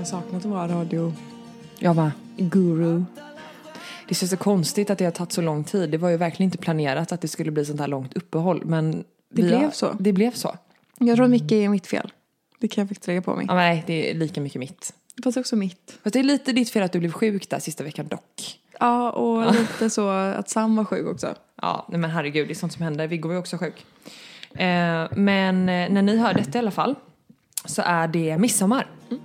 verkligen saknat att vara radio Jag va? guru. Det känns så konstigt att det har tagit så lång tid. Det var ju verkligen inte planerat att det skulle bli sånt här långt uppehåll. Men Det blev har, så. Det blev så. Jag tror mycket är mitt fel. Det kan jag faktiskt lägga på mig. Ja, nej, det är lika mycket mitt. Fast också mitt. Fast det är lite ditt fel att du blev sjuk där sista veckan dock. Ja, och lite så att Sam var sjuk också. Ja, nej men herregud, det är sånt som händer. Viggo var ju också sjuk. Eh, men eh, när ni hör detta i alla fall så är det midsommar. Kan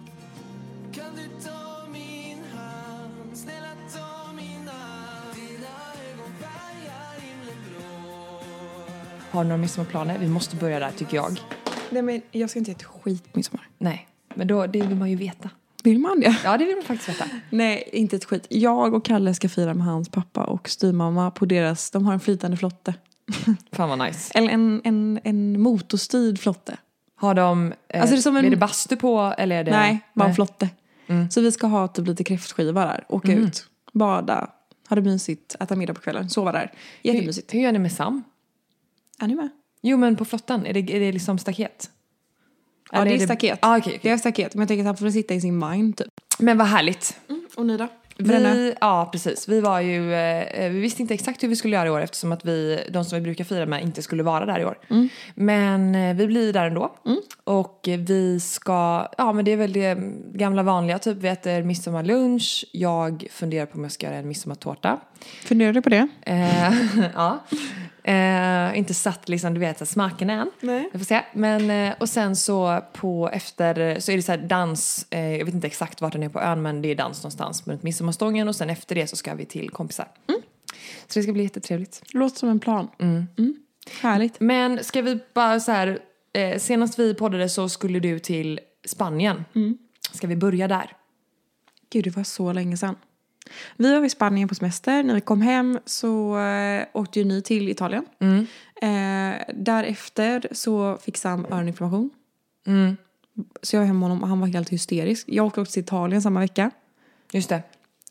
Har ni några midsommarplaner? Vi måste börja där tycker jag. Nej men jag ska inte ge ett skit på midsommar. Nej, men då, det vill man ju veta. Vill man det? Ja, det vill man faktiskt veta. Nej, inte ett skit. Jag och Kalle ska fira med hans pappa och styvmamma på deras, de har en flytande flotte. Fan vad nice. Eller en, en, en motorstyrd flotte. Har de, eh, Alltså, det är som en- är det bastu på eller är det? Nej, bara en flotte. Mm. Så vi ska ha typ lite kräftskiva där, åka ut, bada, ha det mysigt, äta middag på kvällen, sova där. Jättemysigt. Hur, hur gör ni med Sam? Är ni med? Jo men på flottan, är det, är det liksom staket? Ja, Eller det är staket. Ah, okej, Det okej. är staket, men jag tänker att han får sitta i sin mind typ. Men vad härligt. Och ni då? Vi, ja, precis. Vi var ju, eh, vi visste inte exakt hur vi skulle göra i år eftersom att vi, de som vi brukar fira med inte skulle vara där i år. Men eh, vi blir där ändå. Och eh, vi ska, ja men det är väl det gamla vanliga, typ vi äter midsommarlunch. Jag funderar på om jag ska göra en midsommartårta. Funderar du på det? Eh, ja. Eh, inte satt liksom, du vet, smaken än. Nej. Jag får se. Men, eh, och sen så på efter så är det så här dans, eh, jag vet inte exakt vart den är på ön men det är dans någonstans runt midsommarstången och sen efter det så ska vi till kompisar. Så det ska bli jättetrevligt. Låter som en plan. Mm. Härligt. Men ska vi bara så här, eh, senast vi poddade så skulle du till Spanien. Ska vi börja där? Gud, det var så länge sedan. Vi var i Spanien på semester. När vi kom hem så eh, åkte ju ni till Italien. Eh, därefter så fick Sam öroninflammation. Så jag var hemma med honom och han var helt hysterisk. Jag åkte också till Italien samma vecka. Just det.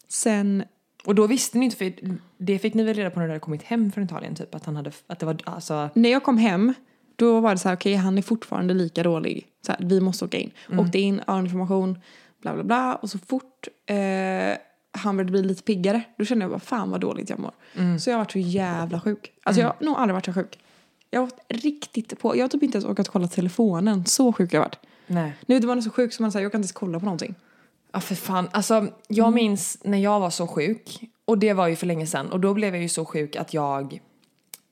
Sen, Och då visste ni inte, för det fick ni väl reda på när du hade kommit hem från Italien typ, att han hade, att det var alltså när jag kom hem, då var det så här, okej han är fortfarande lika dålig. Så här, vi måste åka in. Åkte in, öroninflammation, bla bla bla. Och så fort eh, han började bli lite piggare, då kände jag bara fan vad dåligt jag mår. Så jag har varit så jävla sjuk. Alltså jag har nog aldrig varit så sjuk. Jag har varit riktigt på. Jag har typ inte ens orkat kolla telefonen. Så sjuk jag har varit. nej. Nu är man så sjuk så man säger jag kan inte ens kolla på någonting. Ja för fan, alltså jag Mm. minns när jag var så sjuk och det var ju för länge sedan och då blev jag ju så sjuk att jag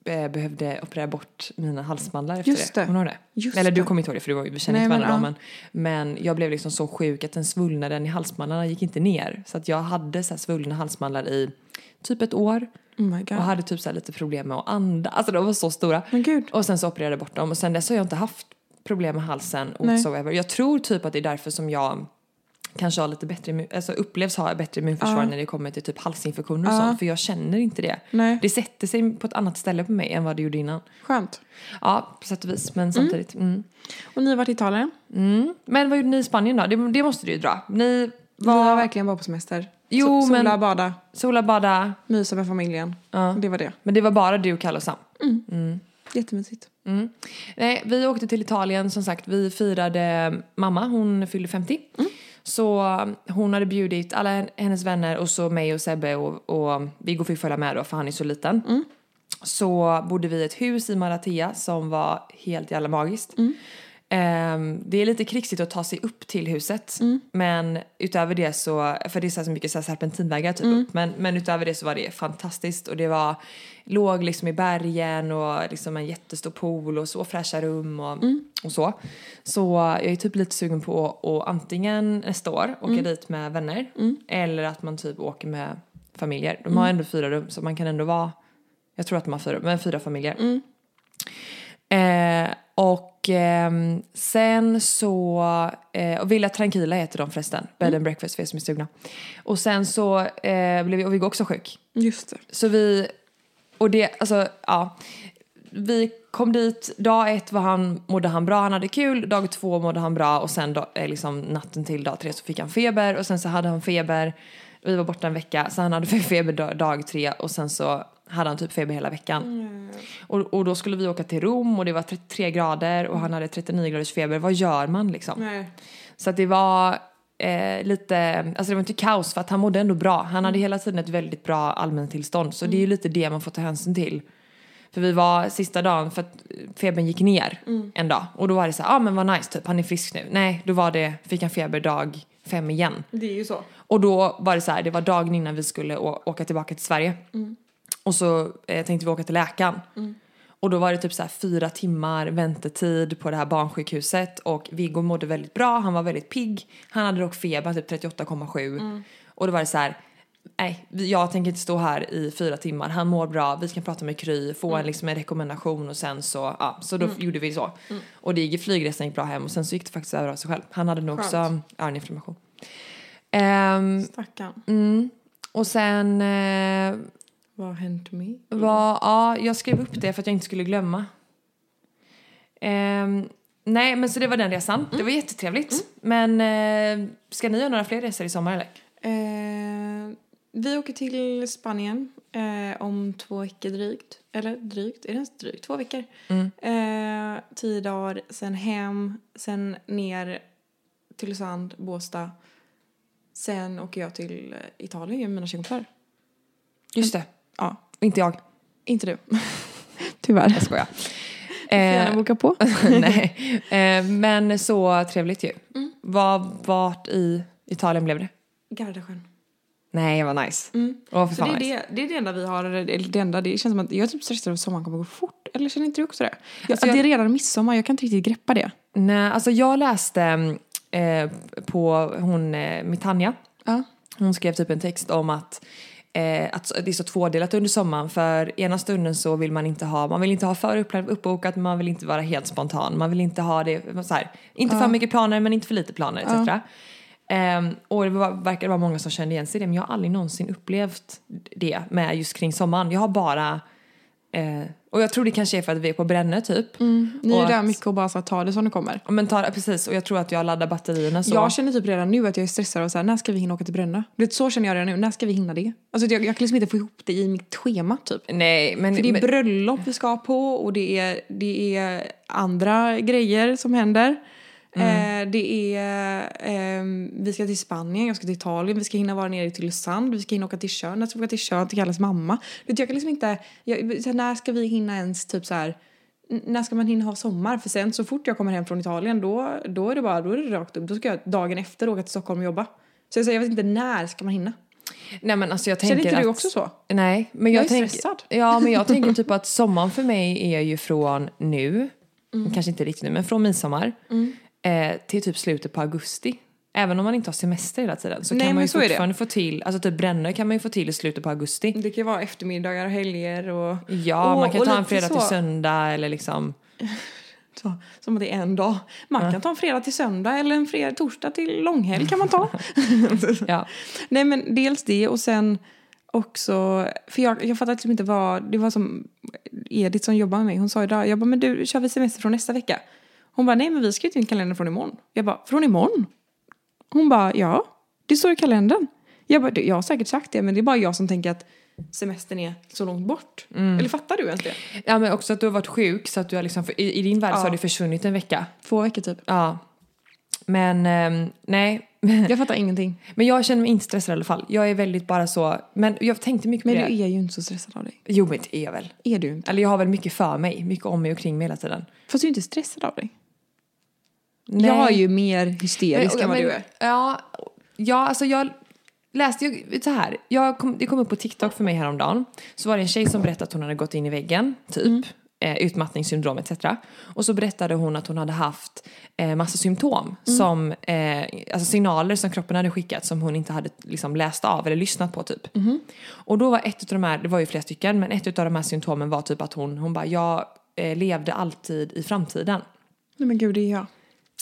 behövde operera bort mina halsmandlar efter Just det. Du ihåg det? Just Eller du det. kommer inte ihåg det för du var, vi känner Nej, inte men, varandra då men, men jag blev liksom så sjuk att den svullnaden i halsmandlarna gick inte ner så att jag hade så här svullna halsmandlar i typ ett år Oh my god. och hade typ så lite problem med att andas, alltså de var så stora. Men gud. Och sen så opererade jag bort dem och sen dess har jag inte haft problem med halsen Nej. whatsoever. Jag tror typ att det är därför som jag kanske har lite bättre, alltså upplevs ha bättre immunförsvar när det kommer till typ halsinfektioner och Ja. sånt för jag känner inte det. Nej. Det sätter sig på ett annat ställe på mig än vad det gjorde innan. Skönt. Ja, på sätt och vis, men samtidigt. Mm. Och ni har varit i Italien? Mm. Men vad gjorde ni i Spanien då? Det, det måste du ju dra. Ni Vi var var verkligen bara på semester. Jo, so- sola, men- bada, sola, bada, mysa med familjen. Ja. Det var det. men det var bara du, Kalle och Sam. Jättemysigt. Mm. Nej, vi åkte till Italien som sagt. Vi firade mamma, hon fyllde 50. Så hon hade bjudit alla hennes vänner och så mig och Sebbe och, och Viggo fick följa med då för han är så liten. Så bodde vi i ett hus i Maratea som var helt jävla magiskt. Ehm, det är lite krixigt att ta sig upp till huset men utöver det så, för det är så, så mycket så serpentinvägar typ. Upp, men, men utöver det så var det fantastiskt och det var, låg liksom i bergen och liksom en jättestor pool och så fräscha rum och, och så. Så jag är typ lite sugen på att antingen nästa år åka dit med vänner eller att man typ åker med familjer. De har ändå fyra rum så man kan ändå vara, jag tror att de har fyra, men fyra familjer. Eh, och ehm, sen så, eh, och Villa Tranquila heter de förresten, bed and breakfast för er som är sugna. Och sen så eh, blev vi, och vi går också sjuk. Just det. Så vi, och det, alltså ja. Vi kom dit, dag ett var han, mådde han bra, han hade kul, dag två mådde han bra och sen dag, eh, liksom natten till dag tre så fick han feber och sen så hade han feber, vi var borta en vecka, så han hade feber dag, tre och sen så hade han typ feber hela veckan. Och, och då skulle vi åka till Rom och det var 33 grader och han hade 39 graders feber, vad gör man liksom? Nej. Så att det var eh, lite, alltså det var inte kaos för att han mådde ändå bra. Han hade hela tiden ett väldigt bra allmäntillstånd så det är ju lite det man får ta hänsyn till. För vi var sista dagen för att febern gick ner en dag och då var det så ja ah, men vad nice typ, han är frisk nu. Nej, då var det, fick han feber dag fem igen. Det är ju så. Och då var det så här, det var dagen innan vi skulle åka tillbaka till Sverige. Och så eh, tänkte vi åka till läkaren. Och då var det typ så här fyra timmar väntetid på det här barnsjukhuset och Viggo mådde väldigt bra, han var väldigt pigg. Han hade dock feber, typ 38,7. Och då var det så här, nej, jag tänker inte stå här i fyra timmar, han mår bra, vi kan prata med Kry, få en, liksom en rekommendation och sen så, ja, så då gjorde vi så. Och det gick, flygresan gick bra hem och sen så gick det faktiskt över av sig själv. Han hade nog också öroninflammation. Ehm, Stackarn. Mm. Och sen eh, Vad har hänt med? var, ja, jag skrev upp det för att jag inte skulle glömma. Ehm, nej, men så det var den resan. Det var jättetrevligt. Men eh, ska ni göra några fler resor i sommar eller? Eh, vi åker till Spanien eh, om två veckor drygt. Eller drygt, är det ens drygt? Två veckor. Eh, tio dagar, sen hem, sen ner till Tylösand, Båstad. Sen åker jag till eh, Italien med mina tjejkompisar. Just det. Ja, Inte jag. inte du. Tyvärr. Jag skojar. Får gärna Eh, boka på. nej. Eh, men så trevligt ju. Var, vart i Italien blev det? Gardasjön. Nej, vad nice. Åh, för Så det är, nice. det, det är det enda vi har, eller det enda, det känns som att jag är typ stressad över att sommaren kommer gå fort. Eller känner inte du också det? Jag, Alltså jag- det är redan midsommar, jag kan inte riktigt greppa det. Nej, alltså jag läste eh, på hon eh, Mitanja. Ja. Hon skrev typ en text om att, eh, att det är så tvådelat under sommaren. För ena stunden så vill man inte ha, man vill inte ha för upp- uppbokat, man vill inte vara helt spontan. Man vill inte ha det, så här, inte för mycket planer men inte för lite planer etc. Ehm, och det var, verkar vara många som kände igen sig i det men jag har aldrig någonsin upplevt det med just kring sommaren. Jag har bara, eh, och jag tror det kanske är för att vi är på Brännö typ. Ni Och är där att- mycket och bara så här, ta det som det kommer. Men ta, precis, och jag tror att jag laddar batterierna så. Jag känner typ redan nu att jag är stressad och så här, när ska vi hinna åka till Brännö? Du vet, så känner jag redan nu, när ska vi hinna det? Alltså jag, jag kan liksom inte få ihop det i mitt schema typ. Nej, men... För det är men, bröllop vi ska på och det är, det är andra grejer som händer. Mm. Eh, det är, ehm, vi ska till Spanien, jag ska till Italien, vi ska hinna vara nere i Tylösand, vi ska hinna åka till Tjörn, jag ska åka till Tjörn till Kalles mamma. Du vet, jag kan liksom inte, jag, så när ska vi hinna ens typ så här, när ska man hinna ha sommar? För sen så fort jag kommer hem från Italien då, då är det bara, då är det rakt upp. Då ska jag dagen efter åka till Stockholm och jobba. Så jag, säger, jag vet inte när ska man hinna? nej men alltså jag Känner tänker inte du att, också så? Nej, men jag, Jag är tänker... stressad. Ja, men jag tänker typ att sommaren för mig är ju från nu, Mm. kanske inte riktigt nu, men från midsommar eh, till typ slutet på augusti. Även om man inte har semester hela tiden så Nej, kan man ju fortfarande få till, alltså typ Brännö kan man ju få till i slutet på augusti. Det kan vara eftermiddagar och helger och... Ja, och, man kan ta en fredag så. till söndag eller liksom... Så, som att det är en dag. Man kan ta en fredag till söndag eller en fredag, torsdag till långhelg kan man ta. Ja. Nej men dels det och sen också, för jag, jag fattar liksom inte vad, det var som Edith som jobbar med mig, hon sa idag, jag bara men du kör vi semester från nästa vecka? Hon bara nej men vi ska ju till en kalender från imorgon. Jag bara från imorgon? Hon bara ja, det står i kalendern. Jag bara "Du, jag har säkert sagt det men det är bara jag som tänker att semestern är så långt bort. Eller fattar du ens det? ja, men också att du har varit sjuk så att du har liksom, i, i din värld så Ja. har det försvunnit en vecka. Två veckor typ. Ja. Men ehm, nej. Jag fattar ingenting. Men jag känner mig inte stressad i alla fall. Jag är väldigt bara så, men jag tänkte mycket Men på du det. är ju inte så stressad av dig. Jo men det är jag väl. Är du inte? Eller jag har väl mycket för mig, mycket om mig och kring mig hela tiden. Fast du är inte stressad av dig. Nej. Jag är ju mer hysterisk Men- än vad men- du är. Ja, ja alltså jag läste ju så här. Jag kom, det kom upp på TikTok för mig häromdagen. Så var det en tjej som berättade att hon hade gått in i väggen, typ. Eh, utmattningssyndrom etc. Och så berättade hon att hon hade haft eh, massa symptom. Som, eh, alltså signaler som kroppen hade skickat som hon inte hade liksom, läst av eller lyssnat på typ. Och då var ett av de här, det var ju flera stycken, men ett av de här symptomen var typ att hon, hon bara, jag eh, levde alltid i framtiden. Nej men gud, det är jag.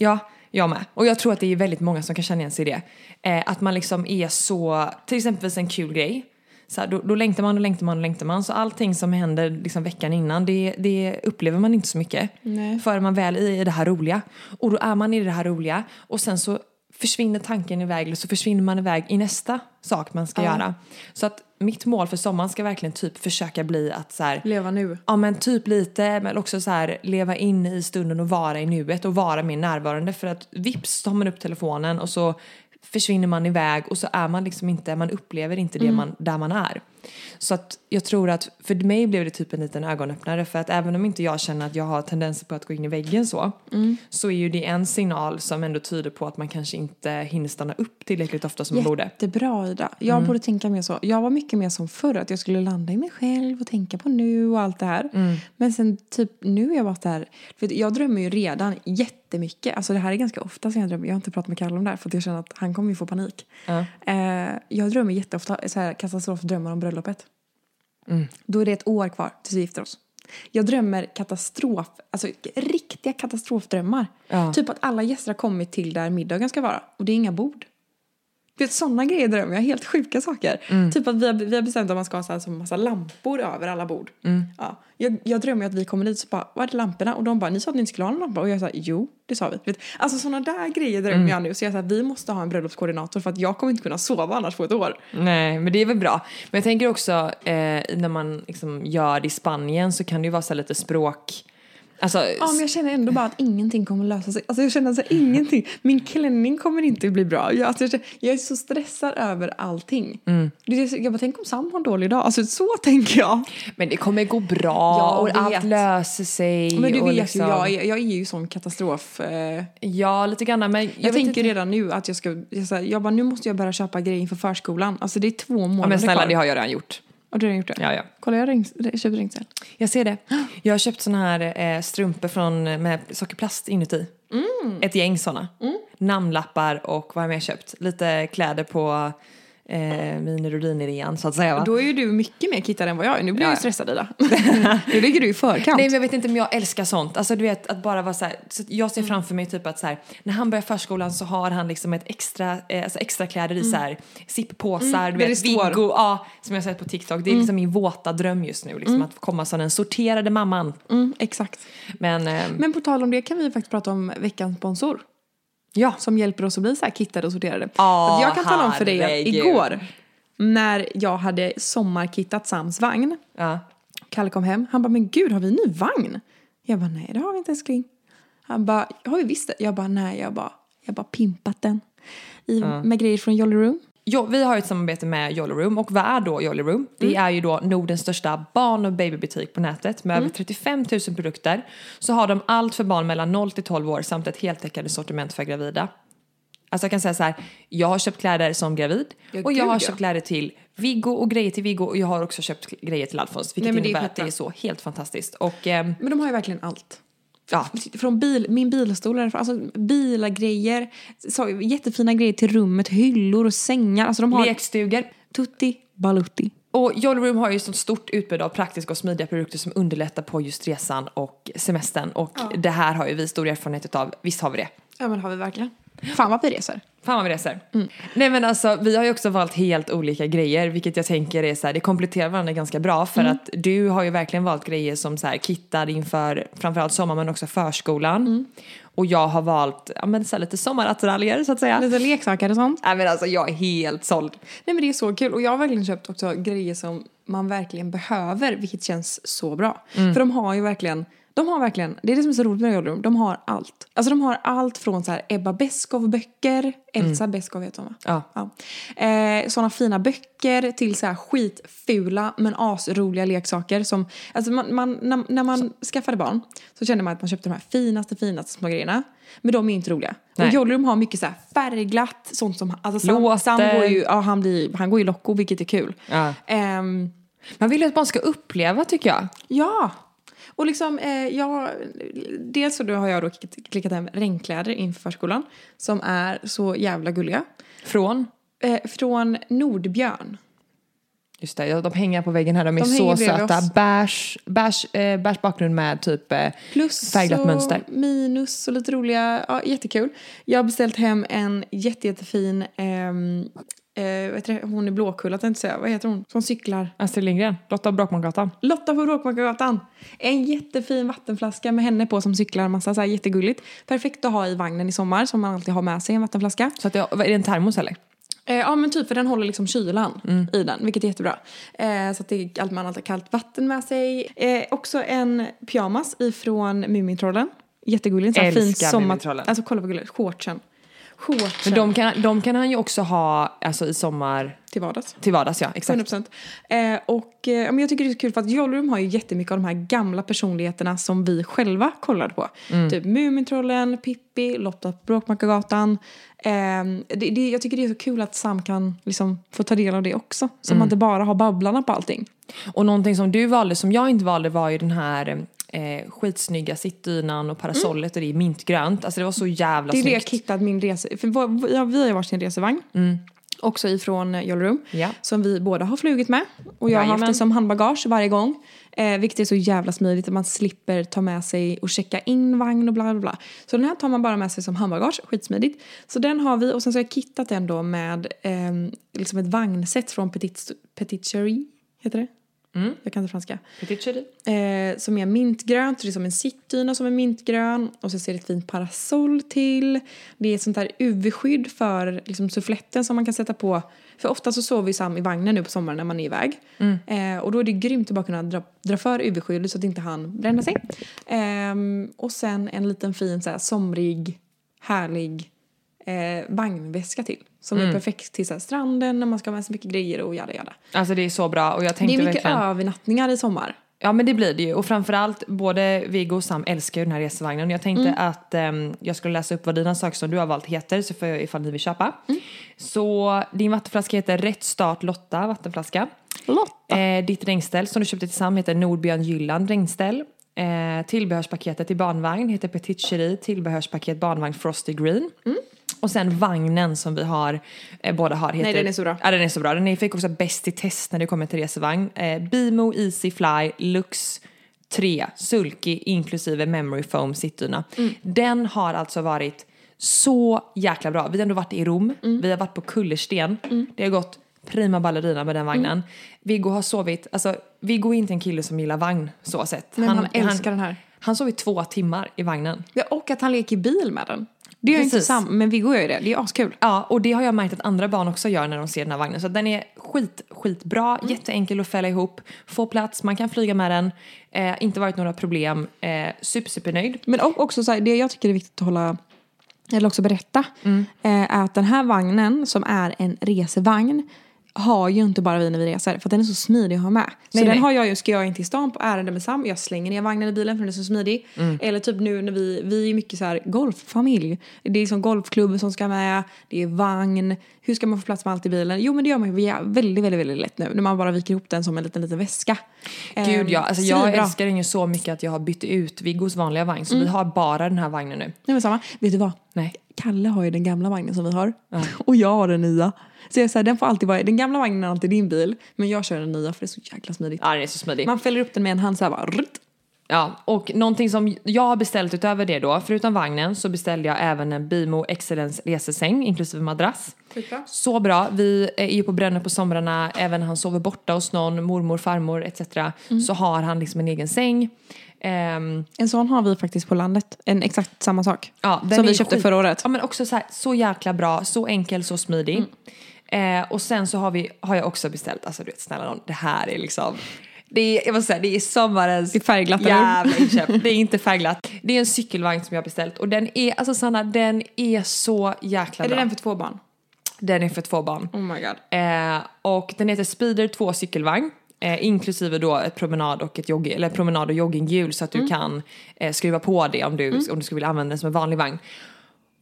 Ja, jag med. Och jag tror att det är väldigt många som kan känna igen sig i det. Eh, att man liksom är så, till exempel en kul grej. Så här, då, då längtar man och längtar man och längtar man. Så allting som händer liksom veckan innan, det, det upplever man inte så mycket. Nej. Förrän man väl är i det här roliga. Och då är man i det här roliga. Och sen så försvinner tanken iväg eller så försvinner man iväg i nästa sak man ska Ja. göra. Så att mitt mål för sommaren ska verkligen typ försöka bli att så här, Leva nu. Ja men typ lite, men också så här leva in i stunden och vara i nuet och vara mer närvarande för att vips tar man upp telefonen och så försvinner man iväg och så är man liksom inte, man upplever inte det man, där man är. Så att jag tror att för mig blev det typ en liten ögonöppnare för att även om inte jag känner att jag har tendenser på att gå in i väggen så, så är ju det en signal som ändå tyder på att man kanske inte hinner stanna upp tillräckligt ofta som man borde. Jättebra Ida. Jag borde tänka mer så. Jag var mycket mer som förr, att jag skulle landa i mig själv och tänka på nu och allt det här. Men sen typ nu är jag bara där, för jag drömmer ju redan jättemycket. Alltså det här är ganska ofta som jag drömmer. Jag har inte pratat med Kalle om det här för att jag känner att han kommer ju få panik. Eh, jag drömmer jätteofta så här katastrofdrömmar om bröllopet. Då är det ett år kvar tills vi gifter oss. Jag drömmer katastrof, alltså riktiga katastrofdrömmar. Ja. Typ att alla gäster har kommit till där middagen ska vara och det är inga bord. Du vet, sådana grejer drömmer jag. Helt sjuka saker. Typ att vi har, vi har bestämt att man ska ha så här, som massa lampor över alla bord. Ja. Jag, jag drömmer att vi kommer dit och så bara, var är lamporna? Och de bara, ni sa att ni inte skulle ha någon lampa. Och jag sa, jo, det sa vi. Vet, alltså sådana där grejer drömmer jag nu. Så jag sa, vi måste ha en bröllopskoordinator för att jag kommer inte kunna sova annars på ett år. Nej, men det är väl bra. Men jag tänker också eh, när man liksom gör det i Spanien så kan det ju vara så lite språk... Alltså, Ja, men jag känner ändå bara att ingenting kommer lösa sig. Alltså jag känner så här, ingenting. Min klänning kommer inte bli bra. Jag, alltså, jag, känner- jag är så stressad över allting. Så- jag bara, tänk om Sam har en dålig dag. Alltså så tänker jag. Men det kommer gå bra Ja, och allt löser sig. Men du vet liksom, ju, jag, är- jag är ju sån katastrof. Eh, jag Ja, lite grann. Men jag, vet tänker inte. redan nu att jag ska, jag, så här, jag bara, nu måste jag börja köpa grejer inför förskolan. Alltså det är två månader Ja, men snälla, kvar. det har jag redan gjort. Har du redan gjort det? Ja, ja. Kolla, jag har ring- köpt ringställ. Jag ser det. Jag har köpt såna här eh, strumpor från, med sockerplast inuti. Mm. Ett gäng såna. Namnlappar och vad har jag mer köpt? Lite kläder på eh, min rudinerean så att säga va? Då är ju du mycket mer kittad än vad jag är. Nu blir Ja, jag ja. ju stressad Ida. nu ligger du i förkant. Nej men jag vet inte om jag älskar sånt. Alltså du vet att bara vara så här, så jag ser framför mig typ att så här, när han börjar förskolan så har han liksom ett extra, eh, alltså extra kläder i så här zipppåsar, du där vet. Viggo, ja som jag sett på TikTok. Det är liksom min våta dröm just nu liksom att komma som den sorterade mamman. Mm, exakt. Men, eh, Men på tal om det kan vi faktiskt prata om veckans sponsor. Ja. Som hjälper oss att bli så här kittade och sorterade. Ja, Att jag kan tala om för dig att igår när jag hade sommarkittat Sams vagn. ja. Kalle kom hem. Han bara, men gud har vi en ny vagn? Jag bara, nej det har vi inte älskling. Han bara, har vi visst det? Jag bara, nej jag bara, jag bara pimpat den. I, Med grejer från Jolly Room. Jo, vi har ett samarbete med Jolly Room och vad är då Jolly Room? Det är ju då Nordens största barn och babybutik på nätet med över 35 000 produkter. Så har de allt för barn mellan 0 till 12 år samt ett heltäckande sortiment för gravida. Alltså jag kan säga så här, jag har köpt kläder som gravid Ja, och jag har ja. köpt kläder till Viggo och grejer till Viggo och jag har också köpt grejer till Alfons vilket Nej, men det är innebär att det är så helt fantastiskt. Och ehm, Men de har ju verkligen allt. Ja, Från bil, min bilstol, alltså bilagrejer, så, jättefina grejer till rummet, hyllor och sängar. Alltså de har lekstugor. tutti balutti. Och Jolly Room har ju ett sånt stort utbud av praktiska och smidiga produkter som underlättar på just resan och semestern. Och det här har ju vi stor erfarenhet av. Visst har vi det? Ja men har vi verkligen. Fan vad vi reser. Fan vad vi reser. Nej men alltså vi har ju också valt helt olika grejer vilket jag tänker är så här, det kompletterar varandra ganska bra för att du har ju verkligen valt grejer som så här kittad inför framförallt sommar men också förskolan. Och jag har valt ja, men så här, lite sommarattiraljer så att säga. Lite leksaker och sånt. Nej men alltså jag är helt såld. Nej men det är så kul och jag har verkligen köpt också grejer som man verkligen behöver vilket känns så bra. För de har ju verkligen de har verkligen, det är det som är så roligt med Room, de har allt. Alltså de har allt från så här Ebba Beskow böcker, Elsa Beskow heter hon va? Ja. Ja. Eh, såna fina böcker till så här skitfula men asroliga leksaker som, alltså man, man, när, när man skaffade barn så kände man att man köpte de här finaste, finaste små grejerna. Men de är inte roliga. Nej. Och Jolly Room har mycket så här färgglatt, sånt som, alltså Sam. Sam går ju, ja han blir, han går ju locko vilket är kul. Ja. Ehm, Man vill ju att barn ska uppleva tycker jag. ja. Och liksom, eh, jag, dels så har jag då klickat, hem regnkläder inför förskolan som är så jävla gulliga. Från? Eh, från Nordbjörn. Just det, de hänger på väggen här. De är De så hänger bredvid söta. Beige, beige, eh, beige bakgrund med typ eh, Plus färgglatt och mönster. minus och lite roliga, ja jättekul. Jag har beställt hem en jätte, jättefin, ehm, eh, hon är Blåkulla tänkte jag säga, vad heter hon? Som cyklar. Astrid Lindgren, Lotta Bråkmansgatan. Lotta på Bråkmakargatan. En jättefin vattenflaska med henne på som cyklar massa så här jättegulligt. Perfekt att ha i vagnen i sommar som man alltid har med sig en vattenflaska. Så att jag, är det en termos eller? Eh, ja men typ för den håller liksom kylan i den vilket är jättebra. Eh, så att det är allt man alltid har kallt vatten med sig. Eh, också en pyjamas ifrån Mumintrollen. Jättegullig, en sån här fin Älskar sommar... Mumintrollen. Alltså kolla vad gulligt, shortsen. Shorts Men de kan, de kan han ju också ha alltså, i sommar till vardags. till vardags, ja. Exakt. 100%. Eh, och eh, men jag tycker det är så kul för att Jollrum har ju jättemycket av de här gamla personligheterna som vi själva kollade på. Typ Mumintrollen, Pippi, Lotta på Bråkmakargatan. Eh, det, det, jag tycker det är så kul att Sam kan liksom få ta del av det också. Så man inte bara har Babblarna på allting. Och någonting som du valde som jag inte valde var ju den här eh, skitsnygga sittdynan och parasollet och det är mintgrönt. Alltså det var så jävla Det är det jag snyggt. kittat min resa... För vi har, ju varsin resevagn. Också ifrån eh, Jollrum. Ja. Som vi båda har flugit med. Och jag har haft Jajamän. det som handbagage varje gång. Eh, vilket är så jävla smidigt att man slipper ta med sig och checka in vagn och bla bla bla. Så den här tar man bara med sig som handbagage, skitsmidigt. Så den har vi och sen så har jag kittat den då med eh, liksom ett vagnset från Petit, Petit Cherie, heter det? Jag kan inte franska. Eh, som är mintgrönt, så det är som en sittdyna som är mintgrön. Och så ser det ett fint parasoll till. Det är ett sånt där UV-skydd för liksom, suffletten som man kan sätta på. För ofta så sover ju Sam i vagnen nu på sommaren när man är iväg. Eh, och då är det grymt att bara kunna dra, dra för UV-skydd så att inte han bränner sig. Ehm, och sen en liten fin så här, somrig, härlig eh, vagnväska till. Som är perfekt till så här, stranden när man ska ha med sig mycket grejer och jada jada. Alltså det är så bra och jag Det tänkte är mycket verkligen... övernattningar i sommar. Ja men det blir det ju och framförallt både Viggo och Sam älskar ju den här resevagnen. Jag tänkte att ehm, jag skulle läsa upp vad dina saker som du har valt heter så får jag ifall ni vill köpa. Så din vattenflaska heter Rätt Start Lotta vattenflaska. Lotta. Eh, ditt regnställ som du köpte till Sam heter Nordbjörn Gylland regnställ. Eh, tillbehörspaketet till barnvagn heter Petit Cherie tillbehörspaket barnvagn Frosty Green. Och sen vagnen som vi har, eh, båda har heter... Nej, den är så bra. Ja den är så bra. Den är- fick också bäst i test när det kommer till resevagn. Eh, Bimo Easy Fly Lux 3 Sulky inklusive Memory Foam sittdyna. Mm. Den har alltså varit så jäkla bra. Vi har ändå varit i Rom, Mm. vi har varit på Kullersten. Det har gått prima ballerina med den vagnen. Mm. Viggo har sovit, alltså Viggo är inte en kille som gillar vagn så sett. Men han älskar den här. Han sov i två timmar i vagnen. Ja, och att han leker bil med den. Det gör inte Precis. Sam, men Viggo gör ju det. Det är askul. Ja, och det har jag märkt att andra barn också gör när de ser den här vagnen. Så den är skit, skitbra, Mm. jätteenkel att fälla ihop, få plats, man kan flyga med den, eh, inte varit några problem, eh, super, supernöjd. Men också så här, det jag tycker är viktigt att hålla eller också berätta Mm. eh, är att den här vagnen som är en resevagn har ju inte bara vi när vi reser för den är så smidig att ha med. Så Nej, den nej. har jag ju, ska jag in till stan på ärende med Sam, jag slänger ner vagnen i bilen för den är så smidig. Mm. Eller typ nu när vi, vi är mycket så här golffamilj. Det är liksom golfklubb som ska med, det är vagn. Hur ska man få plats med allt i bilen? Jo men det gör man ju väldigt, väldigt, väldigt lätt nu när man bara viker ihop den som en liten, liten väska. Gud Ehm, ja, alltså jag älskar den ju så mycket att jag har bytt ut Viggos vanliga vagn så vi har bara den här vagnen nu. Nej men samma, vet du vad? Nej. Kalle har ju den gamla vagnen som vi har. Och jag har den nya. Så jag så här, den får alltid vara, den gamla vagnen är alltid din bil. Men jag kör den nya för det är så jäkla smidigt. Ja, den är så smidig. Man fäller upp den med en hand så här bara. rutt. Ja, och någonting som jag har beställt utöver det då, förutom vagnen så beställde jag även en Bimo Excellence resesäng inklusive madrass. Så bra. Vi är ju på Brännö på somrarna, även han sover borta hos någon, mormor, farmor etc. Så har han liksom en egen säng. Ehm, En sån har vi faktiskt på landet. En exakt samma sak. ja, som vi köpte skit- förra året. Ja men också så, här, så jäkla bra, så enkel, så smidig. Eh, och sen så har, vi, har jag också beställt, alltså du vet snälla nån, det här är liksom det är, jag måste säga, det är sommarens Det är färgglatt, jävla inköp. Det är inte färgglatt. Det är en cykelvagn som jag har beställt och den är, alltså Sanna, den är så jäkla Är det bra. den för två barn? den är för två barn. Oh my god. Eh, och den heter Speeder 2 cykelvagn. Eh, inklusive då ett promenad och ett jogging, eller promenad och jogginghjul så att du kan eh, skruva på det om du, om du skulle vilja använda den som en vanlig vagn.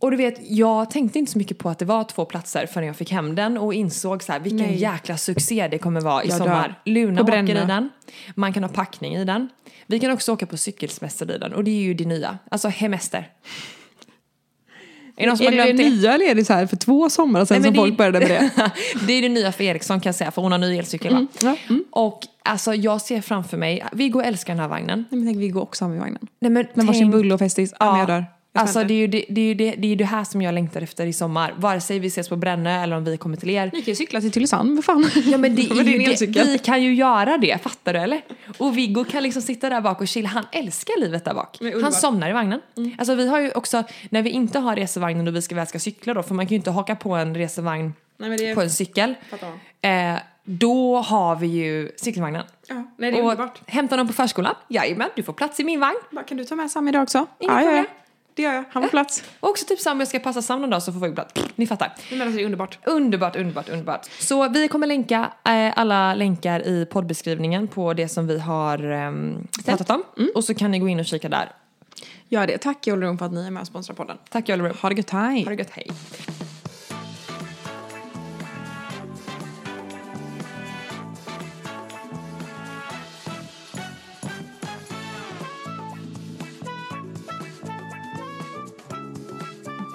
Och du vet, jag tänkte inte så mycket på att det var två platser förrän jag fick hem den och insåg så här vilken Nej. jäkla succé det kommer vara i Jag dör. sommar. Luna På åker i den, man kan ha packning i den. Vi kan också åka på cykelsemester i den och det är ju det nya, alltså hemester. Är det någon som Är har det det glömt det? nya eller är det så här för två somrar sedan Nej, men som det- folk började med det? det är det nya för Eriksson kan jag säga, för hon har ny elcykel va? Ja. Mm. Och alltså jag ser framför mig, Viggo älskar den här vagnen. Nej, men tänk vi går också med vagnen. Nej, men varsin tänk- bulle och festis. Ja, men jag dör. Alltså det är, ju det, det, är ju det, det är ju det här som jag längtar efter i sommar. Vare sig vi ses på Brännö eller om vi kommer till er. Ni kan ju cykla till Tylösand, vad fan. Ja men det är ju det, vi kan ju göra det, fattar du eller? Och Viggo kan liksom sitta där bak och chilla, han älskar livet där bak. Han somnar i vagnen. Alltså vi har ju också, när vi inte har resevagnen och vi ska väl ska cykla då, för man kan ju inte haka på en resevagn Nej, är- på en cykel. Eh, då har vi ju cykelvagnen. Ja, nej, det är och underbart. hämtar dem på förskolan, jajamän, du får plats i min vagn. Kan du ta med Sam idag också? Inga problem. Det gör jag. Han får plats. Och också typ samma om jag ska passa Sam någon dag så får vi plats. Ni fattar. Men alltså, det är underbart. Underbart, underbart, underbart. Så vi kommer länka eh, alla länkar i poddbeskrivningen på det som vi har ehm, pratat om. Och så kan ni gå in och kika där. Gör det. Tack Jollerum för att ni är med och sponsrar podden. Tack Jollerum. Ha det gött, hej. Ha det gött, hej.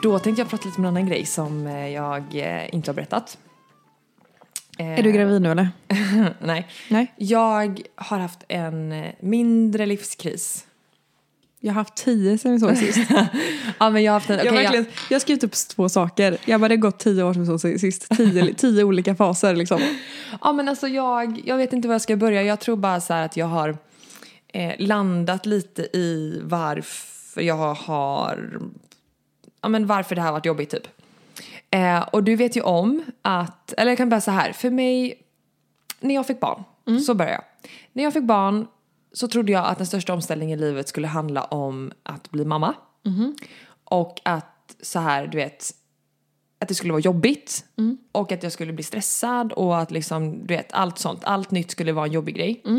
Då tänkte jag prata lite om en annan grej som eh, jag eh, inte har berättat. Eh, Är du gravid nu eller? Nej. Nej. Jag har haft en mindre livskris. Jag har haft tio sen vi såg sist. Ja men jag har haft en... jag, okej, har verkligen, jag har skrivit upp två saker. Jag bara, det har gått tio år sen vi såg sist. Tio, tio olika faser liksom. Ja men alltså jag, jag vet inte var jag ska börja. Jag tror bara så här att jag har eh, landat lite i varför jag har... Ja men varför det här varit jobbigt typ. Eh, och du vet ju om att, eller jag kan bara så här, för mig, när jag fick barn, så började jag. När jag fick barn så trodde jag att den största omställningen i livet skulle handla om att bli mamma. Och att så här, du vet, att det skulle vara jobbigt och att jag skulle bli stressad och att liksom, du vet, allt sånt, allt nytt skulle vara en jobbig grej. Eh,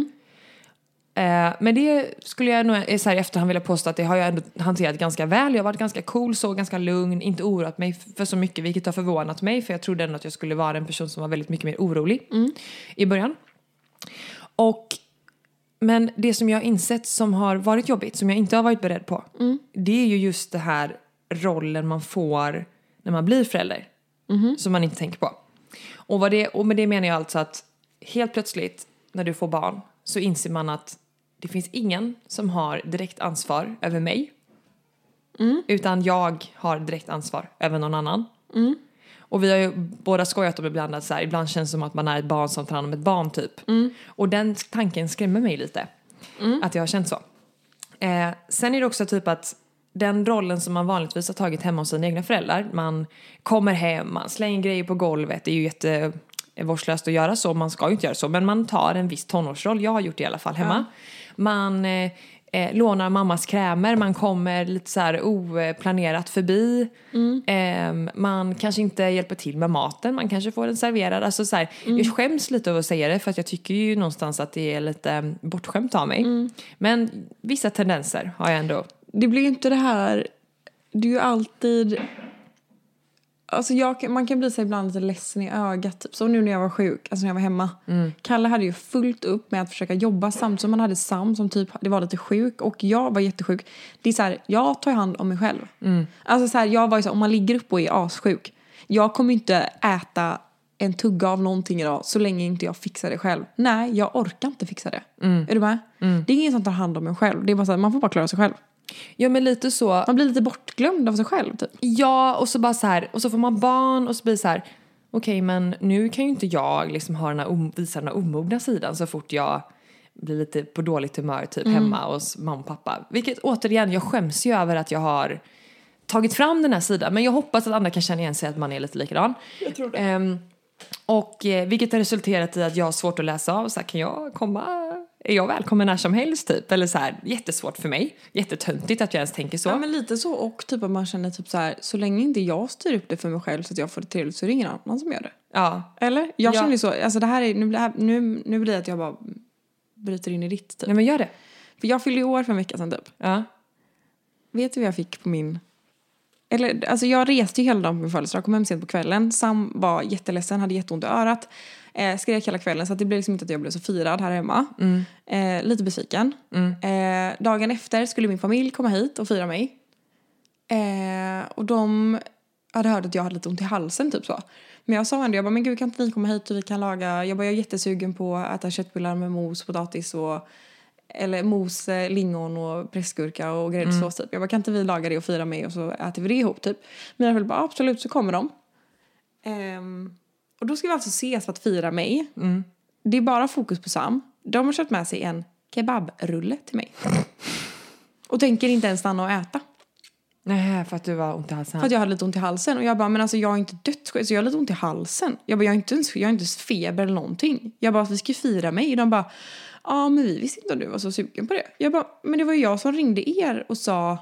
men det skulle jag nog eh, så här i efterhand vilja påstå att det har jag ändå hanterat ganska väl. Jag har varit ganska cool, så ganska lugn, inte oroat mig för så mycket vilket har förvånat mig för jag trodde ändå att jag skulle vara en person som var väldigt mycket mer orolig i början. Och men det som jag har insett som har varit jobbigt, som jag inte har varit beredd på, det är ju just det här rollen man får när man blir förälder. Som man inte tänker på. Och, vad det, och med det menar jag alltså att helt plötsligt när du får barn så inser man att det finns ingen som har direkt ansvar över mig. Utan jag har direkt ansvar över någon annan. Och vi har ju båda skojat om ibland att så här, ibland känns det som att man är ett barn som tar hand om ett barn typ. Och den tanken skrämmer mig lite. Att jag har känt så. Eh, sen är det också typ att den rollen som man vanligtvis har tagit hemma hos sina egna föräldrar. Man kommer hem, man slänger grejer på golvet. Det är ju jätte eh, vårdslöst att göra så, man ska ju inte göra så. Men man tar en viss tonårsroll, jag har gjort det i alla fall hemma. Man eh, eh, lånar mammas krämer, man kommer lite så här oplanerat förbi. Eh, man kanske inte hjälper till med maten, man kanske får den serverad. Alltså så här, Jag skäms lite över att säga det för att jag tycker ju någonstans att det är lite eh, bortskämt av mig. Men vissa tendenser har jag ändå. Det blir ju inte det här... Det är ju alltid... Alltså jag, man kan bli så ibland lite ledsen i ögat. Typ. Som nu när jag var sjuk, alltså när jag var hemma. Kalle hade ju fullt upp med att försöka jobba samtidigt som han hade Sam som typ det var lite sjuk och jag var jättesjuk. Det är så här, jag tar hand om mig själv. Alltså så här, jag var ju så här, om man ligger upp och är assjuk. Jag kommer inte äta en tugga av någonting idag så länge inte jag fixar det själv. Nej, jag orkar inte fixa det. Är du med? Det är ingen som tar hand om en själv. Det är bara så man får bara klara sig själv. Ja men lite så. Man blir lite bortglömd av sig själv typ. Ja, och så bara så här, och så får man barn och så blir det så här, okej men nu kan ju inte jag liksom ha den här, visa den här omogna sidan så fort jag blir lite på dåligt humör typ hemma hos mamma och pappa. Vilket återigen, jag skäms ju över att jag har tagit fram den här sidan men jag hoppas att andra kan känna igen sig att man är lite likadan. Jag tror det. och eh, vilket har resulterat i att jag har svårt att läsa av, så här, kan jag komma är jag välkommen när som helst typ? Eller så här, jättesvårt för mig. Jättetöntigt att jag ens tänker så. Ja men lite så och typ att man känner typ så här så länge inte jag styr upp det för mig själv så att jag får det trevligt så är det ingen annan som gör det. Ja. Eller? Jag Ja. känner ju så, alltså det här är, nu blir, nu, nu blir det att jag bara bryter in i ditt typ. Nej men gör det. För jag fyllde ju år för en vecka sedan typ. Ja. Vet du vad jag fick på min... Eller, alltså jag reste ju hela dagen på min födelsedag, kom hem sent på kvällen. Sam var jätteledsen, hade jätteont i örat. Eh, skrek hela kvällen så det blev liksom inte att jag blev så firad här hemma. Eh, lite besviken. Eh, dagen efter skulle min familj komma hit och fira mig. Eh, och de hade hört att jag hade lite ont i halsen typ så. Men jag sa ändå, jag bara, men gud kan inte ni komma hit och vi kan laga, jag bara, jag är jättesugen på att äta köttbullar med mos, potatis och eller mos, lingon och pressgurka och gräddsås typ. Jag bara, kan inte vi laga det och fira mig och så äter vi det ihop typ. Mina föräldrar bara, absolut så kommer de. Ehm, och då ska vi alltså ses för att fira mig. Det är bara fokus på Sam. De har köpt med sig en kebabrulle till mig. Och tänker inte ens stanna och äta. Nej, för att du var ont i halsen. För att jag hade lite ont i halsen. Och jag bara, men alltså jag är inte dödssjuk, så jag har lite ont i halsen. Jag bara, jag har inte ens, jag har inte ens feber eller någonting. Jag bara, vi ska ju fira mig. Och de bara, ja men vi visste inte om du var så sugen på det. Jag bara, men det var ju jag som ringde er och sa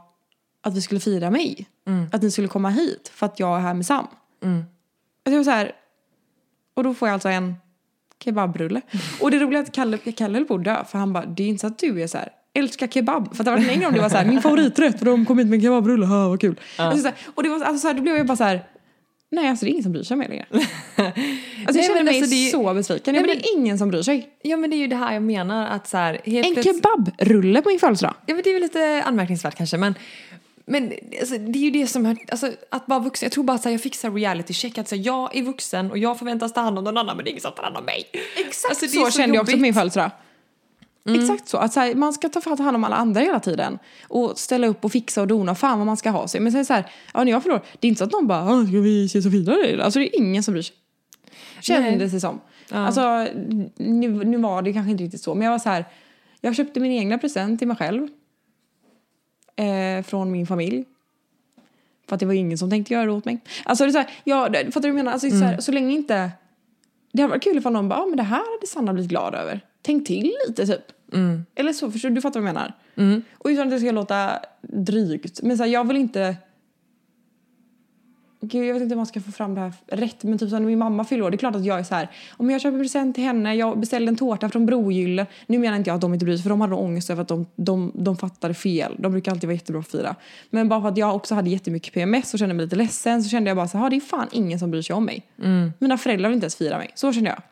att vi skulle fira mig. Mm. Att ni skulle komma hit för att jag är här med Sam. Att jag var så här, och då får jag alltså en kebabrulle. Och det roliga är att Kalle, Kalle höll på att dö för han bara, det är inte så att du är så här älskar kebab. För det var en gång det var så här, min favoriträtt för de kom hit med en kebabrulle, ha vad kul. Alltså, så här, och det var alltså, så här, då blev jag bara så här, nej alltså det är ingen som bryr sig om mig längre. Alltså jag Nej, känner men mig alltså, det är- så besviken. Nej, men det är ingen som bryr sig. Ja men det är ju det här jag menar att så här, En plötsligt- kebabrulle på min födelsedag. Ja men det är väl lite anmärkningsvärt kanske men men alltså, det är ju det som, alltså, att vara vuxen, jag tror bara att jag fick här reality check att så här, jag är vuxen och jag förväntas ta hand om någon annan men det är ingen som tar hand om mig. Exakt Alltså, så, så kände jag också på min födelsedag. Exakt så. Att så här, man ska ta hand om alla andra hela tiden. Och ställa upp och fixa och dona. Fan vad man ska ha sig. Men sen så här, ja, när jag förlorar, det är inte så att någon bara "Ah, “ska vi ses och fira det?” Alltså det är ingen som bryr sig. Kändes det som. Alltså nu, nu var det kanske inte riktigt så. Men jag var så här, jag köpte min egna present till mig själv. Eh, från min familj. För att det var ingen som tänkte göra det åt mig. Alltså det är så här, ja, det- fattar du vad jag menar? Alltså, så, här, så länge inte... Det hade varit kul ifall någon bara, ah, men det här hade Sanna blivit glad över. Tänk till lite typ. Eller så, förstår du? Du fattar vad jag menar? Och utan att det ska låta drygt. Men så här, jag vill inte... Gud, jag vet inte om man ska få fram det här rätt. Men typ så när min mamma fyller år, det är klart att jag är så här. Om jag köper present till henne, jag beställde en tårta från Brogylle. Nu menar inte jag att de inte bryr sig, för de hade ångest över att de, de, de fattade fel. De brukar alltid vara jättebra på att fira. Men bara för att jag också hade jättemycket PMS och kände mig lite ledsen så kände jag bara så här, "Ah, det är fan ingen som bryr sig om mig. Mina föräldrar vill inte ens fira mig. Så kände jag.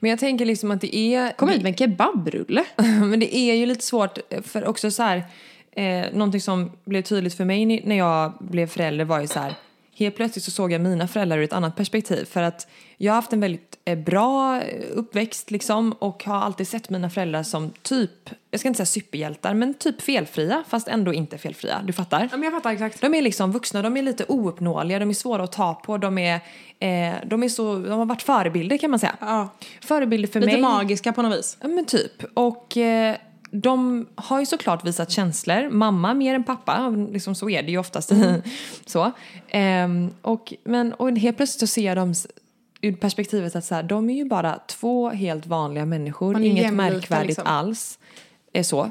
Men jag tänker liksom att det är... Kom hit med en kebabrulle. Men det är ju lite svårt för också så här, eh, någonting som blev tydligt för mig när jag blev förälder var ju så här, helt plötsligt så såg jag mina föräldrar ur ett annat perspektiv för att jag har haft en väldigt eh, bra eh, uppväxt liksom och har alltid sett mina föräldrar som typ, jag ska inte säga superhjältar, men typ felfria fast ändå inte felfria, du fattar? Ja, men jag fattar exakt. De är liksom vuxna, de är lite ouppnåeliga, de är svåra att ta på, de är, eh, de är så, de har varit förebilder kan man säga. Ja. Förebilder för Lite mig. magiska på något vis. Ja men typ. Och eh, de har ju såklart visat känslor. Mamma mer än pappa, liksom så är det ju oftast. så. Ehm, och, men, och helt plötsligt så ser jag dem ur perspektivet att så här, de är ju bara två helt vanliga människor, inget märkvärdigt liksom. alls. Är så.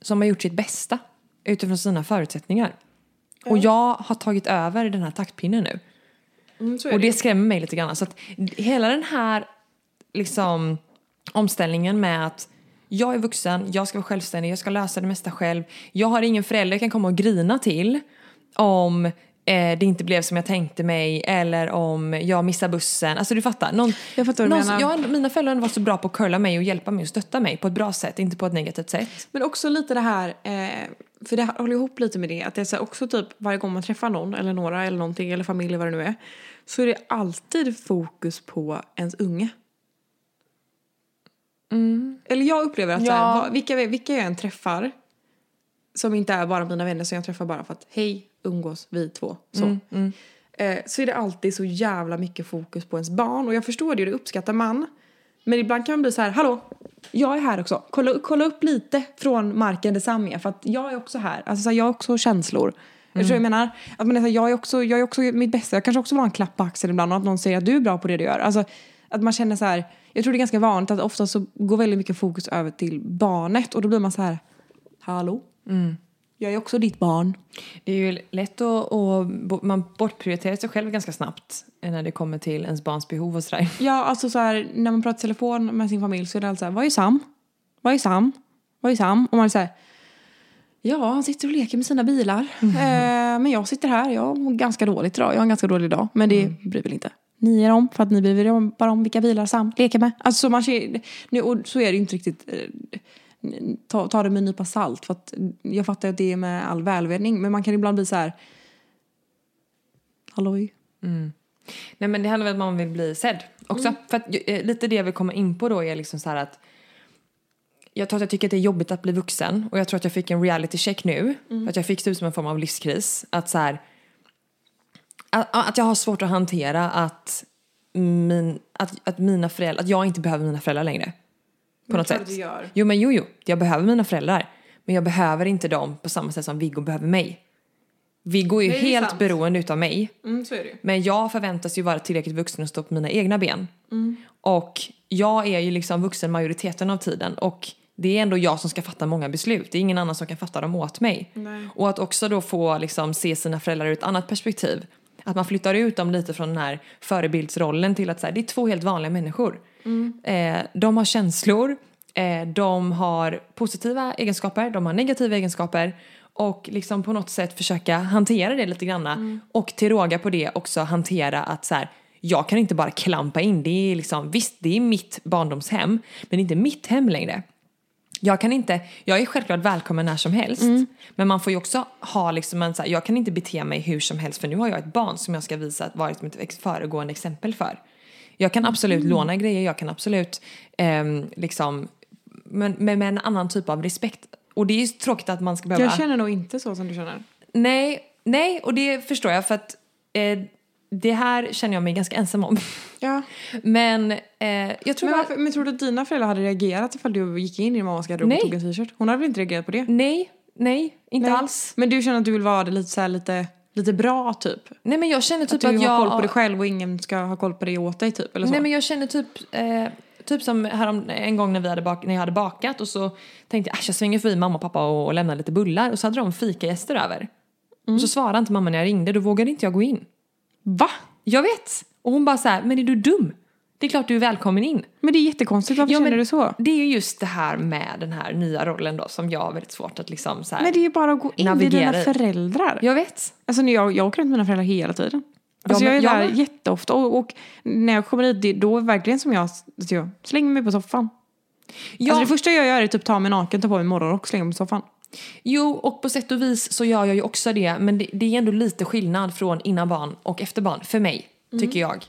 Som har gjort sitt bästa utifrån sina förutsättningar. Och jag har tagit över den här taktpinnen nu. Mm, Och det skrämmer mig lite grann. Så att hela den här liksom, omställningen med att jag är vuxen, jag ska vara självständig, jag ska lösa det mesta själv. Jag har ingen förälder jag kan komma och grina till om eh, det inte blev som jag tänkte mig eller om jag missar bussen. Alltså du fattar. Någon, Jag fattar vad du någon, menar. Jag, mina föräldrar varit så bra på att curla mig och hjälpa mig och stötta mig på ett bra sätt, inte på ett negativt sätt. Men också lite det här, eh, för det här håller ihop lite med det, att det är så också typ varje gång man träffar någon eller några eller någonting eller familj vad det nu är, så är det alltid fokus på ens unge. Eller jag upplever att så här, Ja. vad- vilka, vilka jag än träffar som inte är bara mina vänner som jag träffar bara för att hej, umgås vi två. Så. Eh, så är det alltid så jävla mycket fokus på ens barn och jag förstår det det uppskattar man. Men ibland kan man bli så här, hallå, jag är här också. Kolla, kolla upp lite från marken där Sam är för att jag är också här. Alltså så här, jag har också känslor. Du vad jag menar? Att man är här, jag, är också, jag är också mitt bästa. Jag kanske också vill ha en klapp på axeln ibland och att någon säger att du är bra på det du gör. Alltså, att man känner så här, jag tror det är ganska vanligt att ofta så går väldigt mycket fokus över till barnet och då blir man så här, hallå? Jag är också ditt barn. Det är ju lätt att, och man bortprioriterar sig själv ganska snabbt när det kommer till ens barns behov och sådär. Ja, alltså så här, när man pratar telefon med sin familj så är det alltid så här, vad är Sam? Vad är Sam? Vad är Sam? Och man är så här, ja, han sitter och leker med sina bilar. Eh, men jag sitter här, jag mår ganska dåligt idag. Jag har en ganska dålig dag, men det bryr väl inte ni er om, för att ni bryr er om, bara om vilka bilar Sam leker med. Alltså så man ser, nu, och så är det ju inte riktigt, eh, ta, ta det med en nypa salt, för att jag fattar att det är med all välmening, men man kan ibland bli så här, halloj? Nej men det handlar väl om att man vill bli sedd också. För att, eh, lite det jag vill komma in på då är liksom så här att jag tror att jag tycker att det är jobbigt att bli vuxen och jag tror att jag fick en reality check nu. Att jag fick det som en form av livskris. Att så här, att, att jag har svårt att hantera att, min, att, att mina föräldrar, att jag inte behöver mina föräldrar längre. På något klart sätt. du gör. Jo men jo jo, jag behöver mina föräldrar. Men jag behöver inte dem på samma sätt som Viggo behöver mig. Viggo är ju är helt sant. beroende utav mig. Mm. Men jag förväntas ju vara tillräckligt vuxen och stå på mina egna ben. Och jag är ju liksom vuxen majoriteten av tiden och det är ändå jag som ska fatta många beslut. Det är ingen annan som kan fatta dem åt mig. Nej. Och att också då få liksom, se sina föräldrar ur ett annat perspektiv. Att man flyttar ut dem lite från den här förebildsrollen till att så här, det är två helt vanliga människor. Eh, de har känslor, eh, de har positiva egenskaper, de har negativa egenskaper och liksom på något sätt försöka hantera det lite granna och till råga på det också hantera att så här, jag kan inte bara klampa in, det är liksom, visst det är mitt barndomshem men det är inte mitt hem längre. Jag kan inte, jag är självklart välkommen när som helst. Men man får ju också ha liksom en så här, jag kan inte bete mig hur som helst för nu har jag ett barn som jag ska visa att ett ex- föregående exempel för. Jag kan absolut låna grejer, jag kan absolut ehm, liksom, men, men med en annan typ av respekt. Och det är ju tråkigt att man ska behöva... Jag känner nog inte så som du känner. Nej, nej, och det förstår jag för att eh, det här känner jag mig ganska ensam om. Ja. Men eh, jag tror Men, varför, men tror du att dina föräldrar hade reagerat ifall du gick in i din mammas garderob och tog en t-shirt? Hon hade väl inte reagerat på det? Nej, nej, inte Nej. alls. Men du känner att du vill vara lite, så här, lite, lite bra typ? Nej men jag känner typ Att du att, har jag... koll på dig själv och ingen ska ha koll på dig åt dig typ? Eller så? Nej men jag känner typ, eh, typ som härom, en gång när, vi hade bak, när jag hade bakat och så tänkte jag "Äsch, jag svänger förbi mamma och pappa och, och lämnar lite bullar och så hade de fikagäster över. Och så svarade inte mamma när jag ringde, då vågade inte jag gå in. Va? Jag vet! Och hon bara så här, men är du dum? Det är klart du är välkommen in. Men det är jättekonstigt, varför Ja, känner du så? Det är ju just det här med den här nya rollen då som jag har väldigt svårt att liksom så här, Men det är ju bara att gå in, Navigera dina i. föräldrar. Jag vet. Alltså när jag, jag åker runt med mina föräldrar hela tiden. Alltså men- jag är ja, där men- jätteofta och, och när jag kommer dit, det- då är det verkligen som jag, alltså jag slänger mig på soffan. Ja, Alltså det första jag gör är typ ta mig naken, ta på mig morgonrock och slänga mig på soffan. Jo, och på sätt och vis så gör jag ju också det. Men det, det är ändå lite skillnad från innan barn och efter barn, för mig, tycker jag.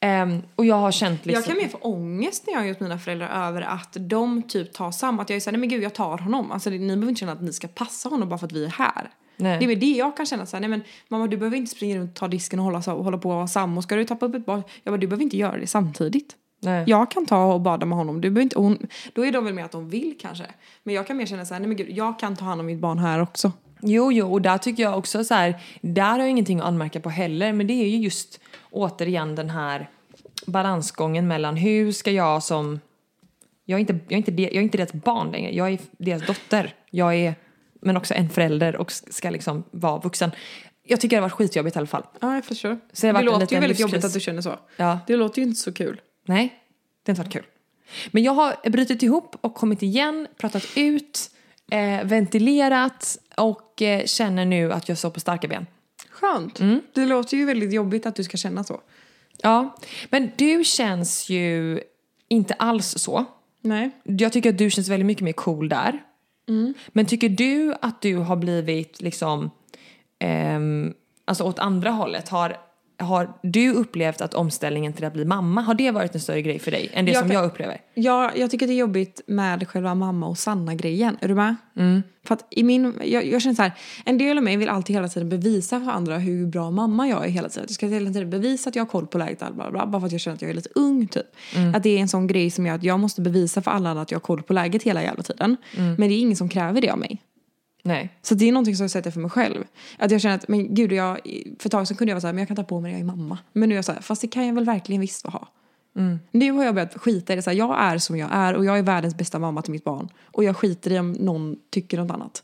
Ehm, och jag har känt liksom... Jag kan mer få ångest när jag är hos mina föräldrar över att de typ tar samma. Att jag är såhär, nej men gud jag tar honom. Alltså ni behöver inte känna att ni ska passa honom bara för att vi är här. Nej. Det är det jag kan känna såhär, nej men mamma du behöver inte springa runt och ta disken och hålla, så, och hålla på och vara samma. Ska du tappa upp ett barn? Jag bara, du behöver inte göra det samtidigt. Nej. Jag kan ta och bada med honom. Du behöver inte, hon, då är de väl med att de vill kanske. Men jag kan mer känna såhär, nej men gud jag kan ta hand om mitt barn här också. Jo, jo, och där tycker jag också så här, där har jag ingenting att anmärka på heller, men det är ju just återigen den här balansgången mellan hur ska jag som, jag är inte, jag är inte, de, jag är inte deras barn längre, jag är deras dotter, jag är, men också en förälder och ska liksom vara vuxen. Jag tycker det har varit skitjobbigt i alla fall. Ja jag förstår. Så det det låter ju väldigt jobbigt livskris. att du känner så. Ja. Det låter ju inte så kul. Nej, det har inte varit kul. Men jag har brutit ihop och kommit igen, pratat ut, eh, ventilerat och eh, känner nu att jag står på starka ben. Skönt. Mm. Det låter ju väldigt jobbigt att du ska känna så. Ja, men du känns ju inte alls så. Nej. Jag tycker att du känns väldigt mycket mer cool där. Men tycker du att du har blivit liksom, ehm, alltså åt andra hållet, har, har du upplevt att omställningen till att bli mamma, har det varit en större grej för dig än det Jag som kan- jag upplever? Ja, jag tycker det är jobbigt med själva mamma och Sanna-grejen. Är du med? Mm. För att i min, jag, jag känner så här, en del av mig vill alltid hela tiden bevisa för andra hur bra mamma jag är hela tiden. Jag ska hela tiden bevisa att jag har koll på läget, bla, bla, bla, bara för att jag känner att jag är lite ung typ. Mm. Att det är en sån grej som gör att jag måste bevisa för alla andra att jag har koll på läget hela jävla tiden. Mm. Men det är ingen som kräver det av mig. Nej. Så det är någonting som jag sätter för mig själv. Att jag känner att, men gud, jag, för ett tag sedan kunde jag vara så här, men jag kan ta på mig det, jag är mamma. Men nu är jag så här, fast det kan jag väl verkligen visst ha. Nu har jag börjat skita i det, så här, jag är som jag är och jag är världens bästa mamma till mitt barn. Och jag skiter i om någon tycker något annat.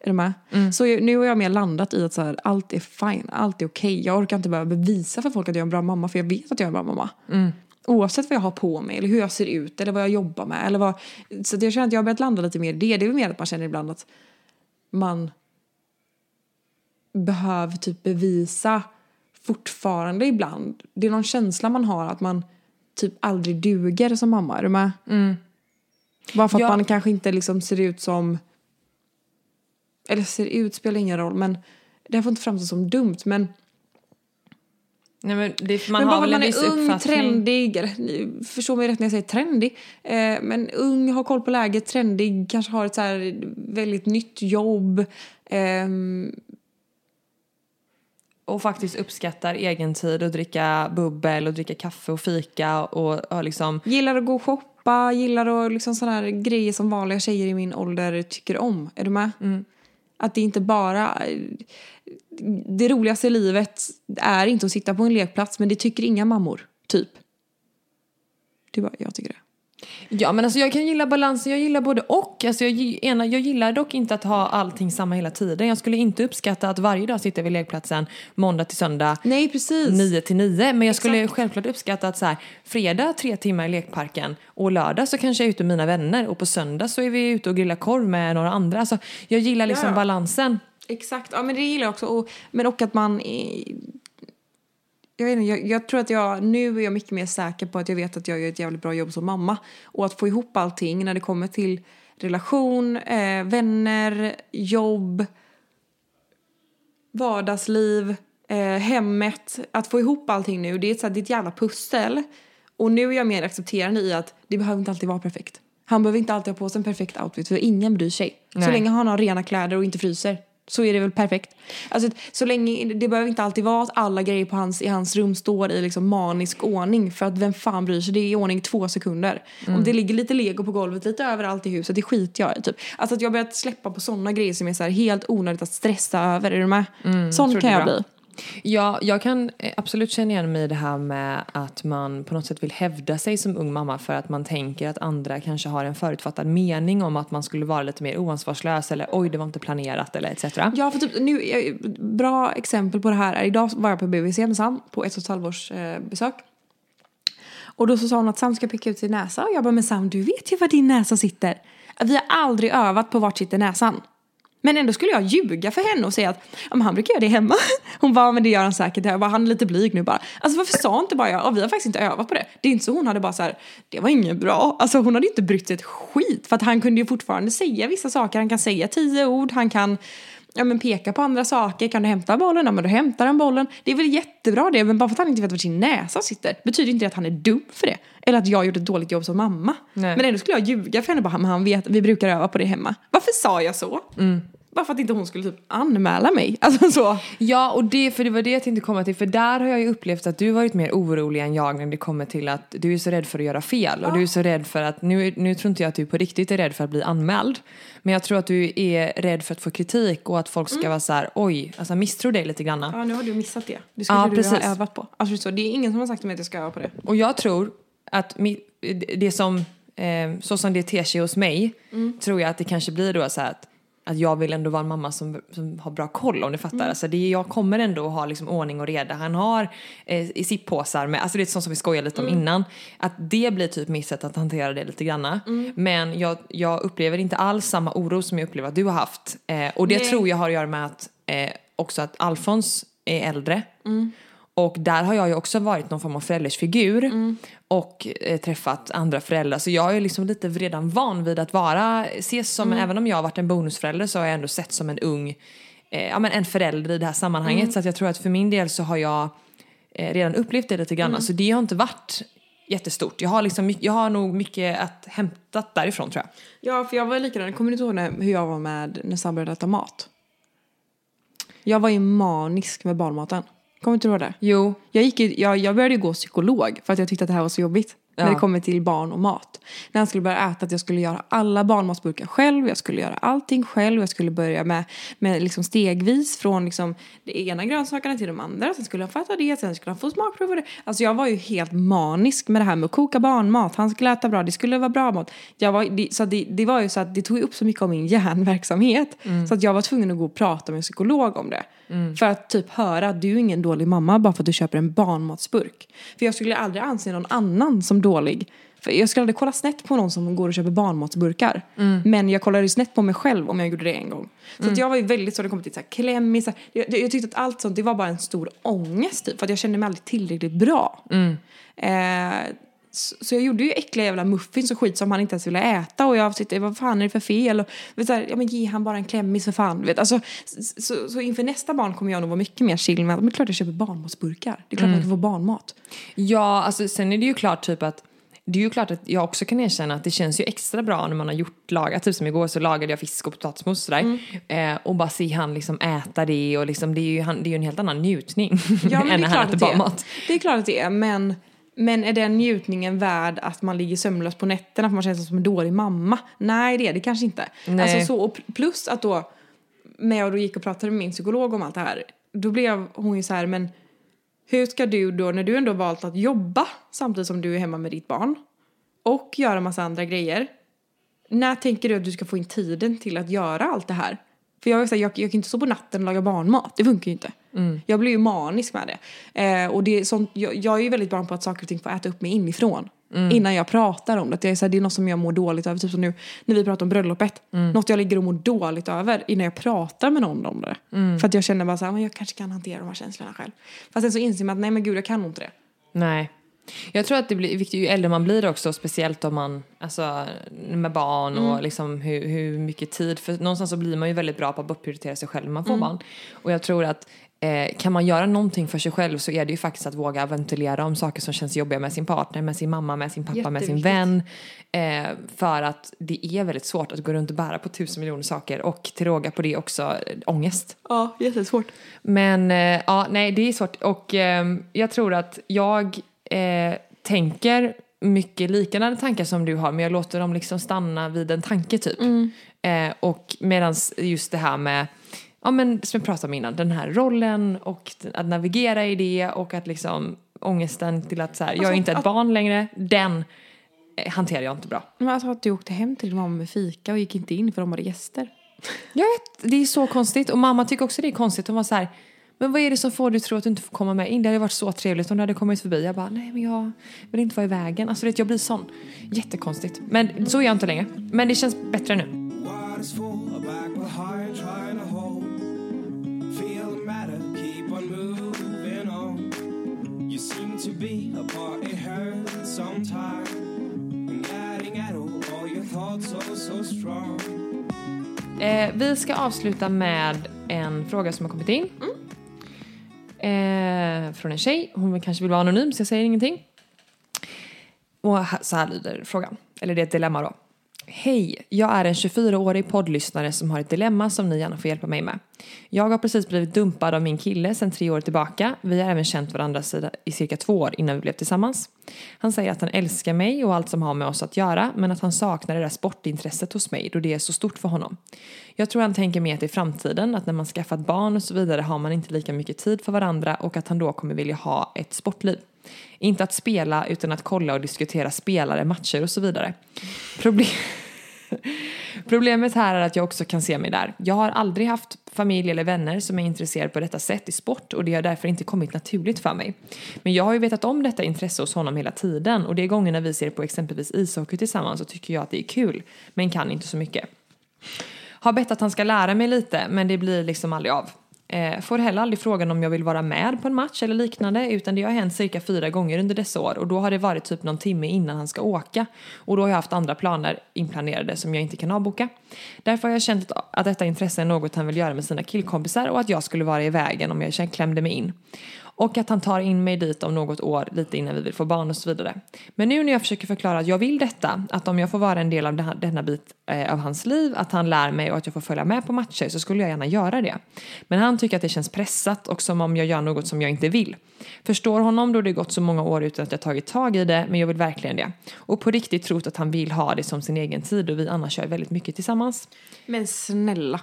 Är du med? Så jag, nu har jag mer landat i att så här, allt är fine, allt är okej. Jag orkar inte behöva bevisa för folk att jag är en bra mamma, för jag vet att jag är en bra mamma. Oavsett vad jag har på mig, eller hur jag ser ut, eller vad jag jobbar med. Eller vad, så jag känner att jag har börjat landa lite mer i det. Det är väl mer att man känner ibland att man behöver typ bevisa fortfarande ibland. Det är någon känsla man har att man typ aldrig duger som mamma. Är du med? Bara för att Ja. man kanske inte liksom ser ut som... Eller ser ut spelar ingen roll, men det här får inte framstå som dumt. Men, Nej men det, man men har bara att en man är ung, uppfattning. trendig, eller ni förstår mig rätt när jag säger trendig, eh, men ung, har koll på läget, trendig, kanske har ett så här väldigt nytt jobb. ehm, och faktiskt uppskattar egen tid och dricka bubbel och dricka kaffe och fika och, och liksom Gillar att gå och shoppa, gillar att liksom sådana här grejer som vanliga tjejer i min ålder tycker om. Är du med? Att det inte bara... Det roligaste i livet är inte att sitta på en lekplats men det tycker inga mammor, typ. Det är bara jag tycker det. Ja men alltså jag kan gilla balansen, jag gillar både och. Alltså jag, ena, jag gillar dock inte att ha allting samma hela tiden. Jag skulle inte uppskatta att varje dag sitta vid lekplatsen måndag till söndag Nej, precis. 9 till 9. Men jag skulle Exakt. självklart uppskatta att så här, fredag tre timmar i lekparken och lördag så kanske jag är ute med mina vänner och på söndag så är vi ute och grillar korv med några andra. Alltså, jag gillar liksom ja. balansen. Exakt, ja men det gillar jag också. Och, men och att man... Jag, vet inte, jag, jag tror att jag nu är jag mycket mer säker på att jag vet att jag gör ett jävligt bra jobb som mamma. Och att få ihop allting när det kommer till relation, eh, vänner, jobb, vardagsliv, eh, hemmet. Att få ihop allting nu, det är ett, så här, det är ett jävla pussel. Och nu är jag mer accepterande i att det behöver inte alltid vara perfekt. Han behöver inte alltid ha på sig en perfekt outfit för ingen bryr sig. Så Nej. länge han har rena kläder och inte fryser så är det väl perfekt. Alltså, så länge, det behöver inte alltid vara att alla grejer på hans, i hans rum står i liksom manisk ordning för att vem fan bryr sig? Det är i ordning två sekunder. Om det ligger lite lego på golvet lite överallt i huset, det skiter jag i. Typ. Alltså att jag har börjat släppa på sådana grejer som är så här helt onödigt att stressa över. Är du med? Sån tror kan jag bra. bli. Ja, jag kan eh, absolut känna igen mig i det här med att man på något sätt vill hävda sig som ung mamma för att man tänker att andra kanske har en förutfattad mening om att man skulle vara lite mer oansvarslös eller oj, det var inte planerat eller etc. Ja, för typ nu, bra exempel på det här är idag var jag på BVC med Sam på ett och ett halvårs eh, besök. Och då så sa hon att Sam ska picka ut sin näsa och jag bara men Sam du vet ju var din näsa sitter. Vi har aldrig övat på vart sitter näsan. Men ändå skulle jag ljuga för henne och säga att ja, han brukar göra det hemma. Hon bara, men det gör han säkert. Jag bara, han är lite blyg nu bara. Alltså varför sa inte bara jag, ja, vi har faktiskt inte övat på det. Det är inte så hon hade bara så här, det var inget bra. Alltså hon hade inte brytt sig ett skit. För att han kunde ju fortfarande säga vissa saker. Han kan säga tio ord, han kan ja, men peka på andra saker. Kan du hämta bollen? Ja men då hämtar han bollen. Det är väl jättebra det. Men bara för att han inte vet var sin näsa sitter betyder inte det att han är dum för det. Eller att jag gjorde ett dåligt jobb som mamma. Nej. Men ändå skulle jag ljuga för henne bara, men han vet, vi brukar öva på det hemma. Varför sa jag så? Bara för att inte hon skulle typ anmäla mig. Alltså så. Ja, och det, för det var det jag tänkte komma till. För där har jag ju upplevt att du varit mer orolig än jag när det kommer till att du är så rädd för att göra fel. Och du är så rädd för att, nu, nu tror inte jag att du på riktigt är rädd för att bli anmäld. Men jag tror att du är rädd för att få kritik och att folk ska vara så här, oj, alltså misstror dig lite granna. Ja, nu har du missat det. Det skulle Ja, du precis. ha övat på. Alltså, så, det är ingen som har sagt till mig att jag ska öva på det. Och jag tror att det som, eh, så som det ter sig hos mig, tror jag att det kanske blir då så här att, att jag vill ändå vara en mamma som, som har bra koll om du fattar. Alltså det, jag kommer ändå att ha liksom ordning och reda. Han har eh, i sippåsar med, alltså det är sånt som vi skojade lite om innan. Att det blir typ mitt sätt att hantera det lite granna. Men jag, jag upplever inte alls samma oro som jag upplever att du har haft. Eh, och det Nej. tror jag har att göra med att eh, också att Alfons är äldre. Och där har jag ju också varit någon form av föräldersfigur och eh, träffat andra föräldrar. Så jag är liksom lite redan van vid att vara, ses som, även om jag har varit en bonusförälder så har jag ändå sett som en ung, eh, ja men en förälder i det här sammanhanget. Så att jag tror att för min del så har jag eh, redan upplevt det lite grann. Så det har inte varit jättestort. Jag har, liksom, jag har nog mycket att hämta därifrån tror jag. Ja, för jag var likadan. Kommer du inte ihåg när, hur jag var med när Sam började äta mat? Jag var ju manisk med barnmaten. Kommer du inte ihåg det? Jo. Jag, gick ju, jag, jag började ju gå psykolog för att jag tyckte att det här var så jobbigt. När Ja. det kommer till barn och mat. När han skulle börja äta att jag skulle göra alla barnmatsburkar själv. Jag skulle göra allting själv. Jag skulle börja med, med liksom stegvis från liksom det ena grönsakerna till de andra. Sen skulle han fatta det. Sen skulle han få smakprova det. Alltså jag var ju helt manisk med det här med att koka barnmat. Han skulle äta bra. Det skulle vara bra mat. Jag var, det, så det, det var ju så att det tog upp så mycket av min hjärnverksamhet. Så att jag var tvungen att gå och prata med en psykolog om det. För att typ höra att du är ingen dålig mamma bara för att du köper en barnmatsburk. För jag skulle aldrig anse någon annan som dålig. För jag skulle aldrig kolla snett på någon som går och köper barnmatsburkar. Men jag kollade ju snett på mig själv om jag gjorde det en gång. Så att jag var ju väldigt så det kom till så här klämmig. Så här, jag, jag tyckte att allt sånt det var bara en stor ångest typ. För att jag kände mig aldrig tillräckligt bra. Eh, så, jag gjorde ju äckliga jävla muffins och skit som han inte ens ville äta och jag sitter, vad fan är det för fel? Och, vet, så här, ja men ge han bara en klemmis för fan. Vet, alltså, så, så, så inför nästa barn kommer jag nog vara mycket mer chill med att men klart jag köper barnmatsburkar. Det är klart man kan få barnmat. Ja, alltså sen är det ju klart typ att det är ju klart att jag också kan erkänna att det känns ju extra bra när man har gjort lagat. Typ som igår så lagade jag fisk och potatismos sådär. Eh, och bara se han liksom äta det och liksom det är ju, han, det är ju en helt annan njutning Ja, men än det är klart att det är. barnmat. Det är klart att det är, men, men är den njutningen värd att man ligger sömnlös på nätterna för man känner sig som en dålig mamma? Nej, det är det kanske inte. Nej. Alltså, så, och plus att då, när jag då gick och pratade med min psykolog om allt det här, då blev hon ju så här, men hur ska du då, när du ändå valt att jobba samtidigt som du är hemma med ditt barn, och göra massa andra grejer. När tänker du att du ska få in tiden till att göra allt det här? För jag, är så här, jag, jag kan inte stå på natten och laga barnmat, det funkar ju inte. Jag blir ju manisk med det. Eh, och det är sånt, jag, jag är ju väldigt bra på att saker och ting får äta upp mig inifrån. Innan jag pratar om det. Det är, så här, det är något som jag mår dåligt över. Typ som nu när vi pratar om bröllopet. Något jag ligger och mår dåligt över innan jag pratar med någon om det. För att jag känner bara så här, men jag kanske kan hantera de här känslorna själv. Fast sen så inser man att nej men gud jag kan inte det. Nej. Jag tror att det blir viktigt ju äldre man blir också, speciellt om man, alltså med barn och liksom hur, hur mycket tid, för någonstans så blir man ju väldigt bra på att prioritera sig själv när man får barn. Och jag tror att eh, kan man göra någonting för sig själv så är det ju faktiskt att våga ventilera om saker som känns jobbiga med sin partner, med sin mamma, med sin pappa, med sin vän. Eh, för att det är väldigt svårt att gå runt och bära på tusen miljoner saker och till råga på det också eh, ångest. Ja, jättesvårt. Men eh, ja, nej det är svårt och ehm, jag tror att jag eh, tänker mycket liknande tankar som du har men jag låter dem liksom stanna vid en tanke typ. Eh, och medan just det här med, ja men som jag pratade om innan, den här rollen och att navigera i det och att liksom ångesten till att så här, jag är Alltså, inte ett att- barn längre, den eh, hanterar jag inte bra. Men alltså att du åkte hem till din mamma med fika och gick inte in för de hade gäster. Jag vet, det är så konstigt. Och mamma tycker också det är konstigt. Hon var så här, men vad är det som får dig att tro att du inte får komma med in? Det hade varit så trevligt om du hade kommit förbi. Jag bara, nej men jag vill inte vara i vägen. Alltså vet, jag blir sån. Jättekonstigt. Men så är jag inte längre. Men det känns bättre nu. Eh, vi ska avsluta med en fråga som har kommit in. Mm. Eh, från en tjej. Hon kanske vill vara anonym så jag säger ingenting. Och så här lyder frågan. Eller det är ett dilemma då. Hej, jag är en 24-årig poddlyssnare som har ett dilemma som ni gärna får hjälpa mig med. Jag har precis blivit dumpad av min kille sedan tre år tillbaka. Vi har även känt varandra i cirka två år innan vi blev tillsammans. Han säger att han älskar mig och allt som har med oss att göra men att han saknar det där sportintresset hos mig då det är så stort för honom. Jag tror han tänker mer till framtiden, att när man skaffat barn och så vidare har man inte lika mycket tid för varandra och att han då kommer vilja ha ett sportliv. Inte att spela utan att kolla och diskutera spelare, matcher och så vidare. Problem... Problemet här är att jag också kan se mig där. Jag har aldrig haft familj eller vänner som är intresserade på detta sätt i sport och det har därför inte kommit naturligt för mig. Men jag har ju vetat om detta intresse hos honom hela tiden och det är gånger när vi ser på exempelvis ishockey tillsammans så tycker jag att det är kul men kan inte så mycket. Har bett att han ska lära mig lite men det blir liksom aldrig av. Eh, får heller aldrig frågan om jag vill vara med på en match eller liknande utan det har hänt cirka fyra gånger under dessa år och då har det varit typ någon timme innan han ska åka och då har jag haft andra planer inplanerade som jag inte kan avboka. Därför har jag känt att, att detta intresse är något han vill göra med sina killkompisar och att jag skulle vara i vägen om jag klämde mig in. Och att han tar in mig dit om något år lite innan vi vill få barn och så vidare. Men nu när jag försöker förklara att jag vill detta, att om jag får vara en del av denna bit eh, av hans liv, att han lär mig och att jag får följa med på matcher så skulle jag gärna göra det. Men han tycker att det känns pressat och som om jag gör något som jag inte vill. Förstår honom då det gått så många år utan att jag tagit tag i det, men jag vill verkligen det. Och på riktigt trott att han vill ha det som sin egen tid och vi annars kör väldigt mycket tillsammans. Men snälla.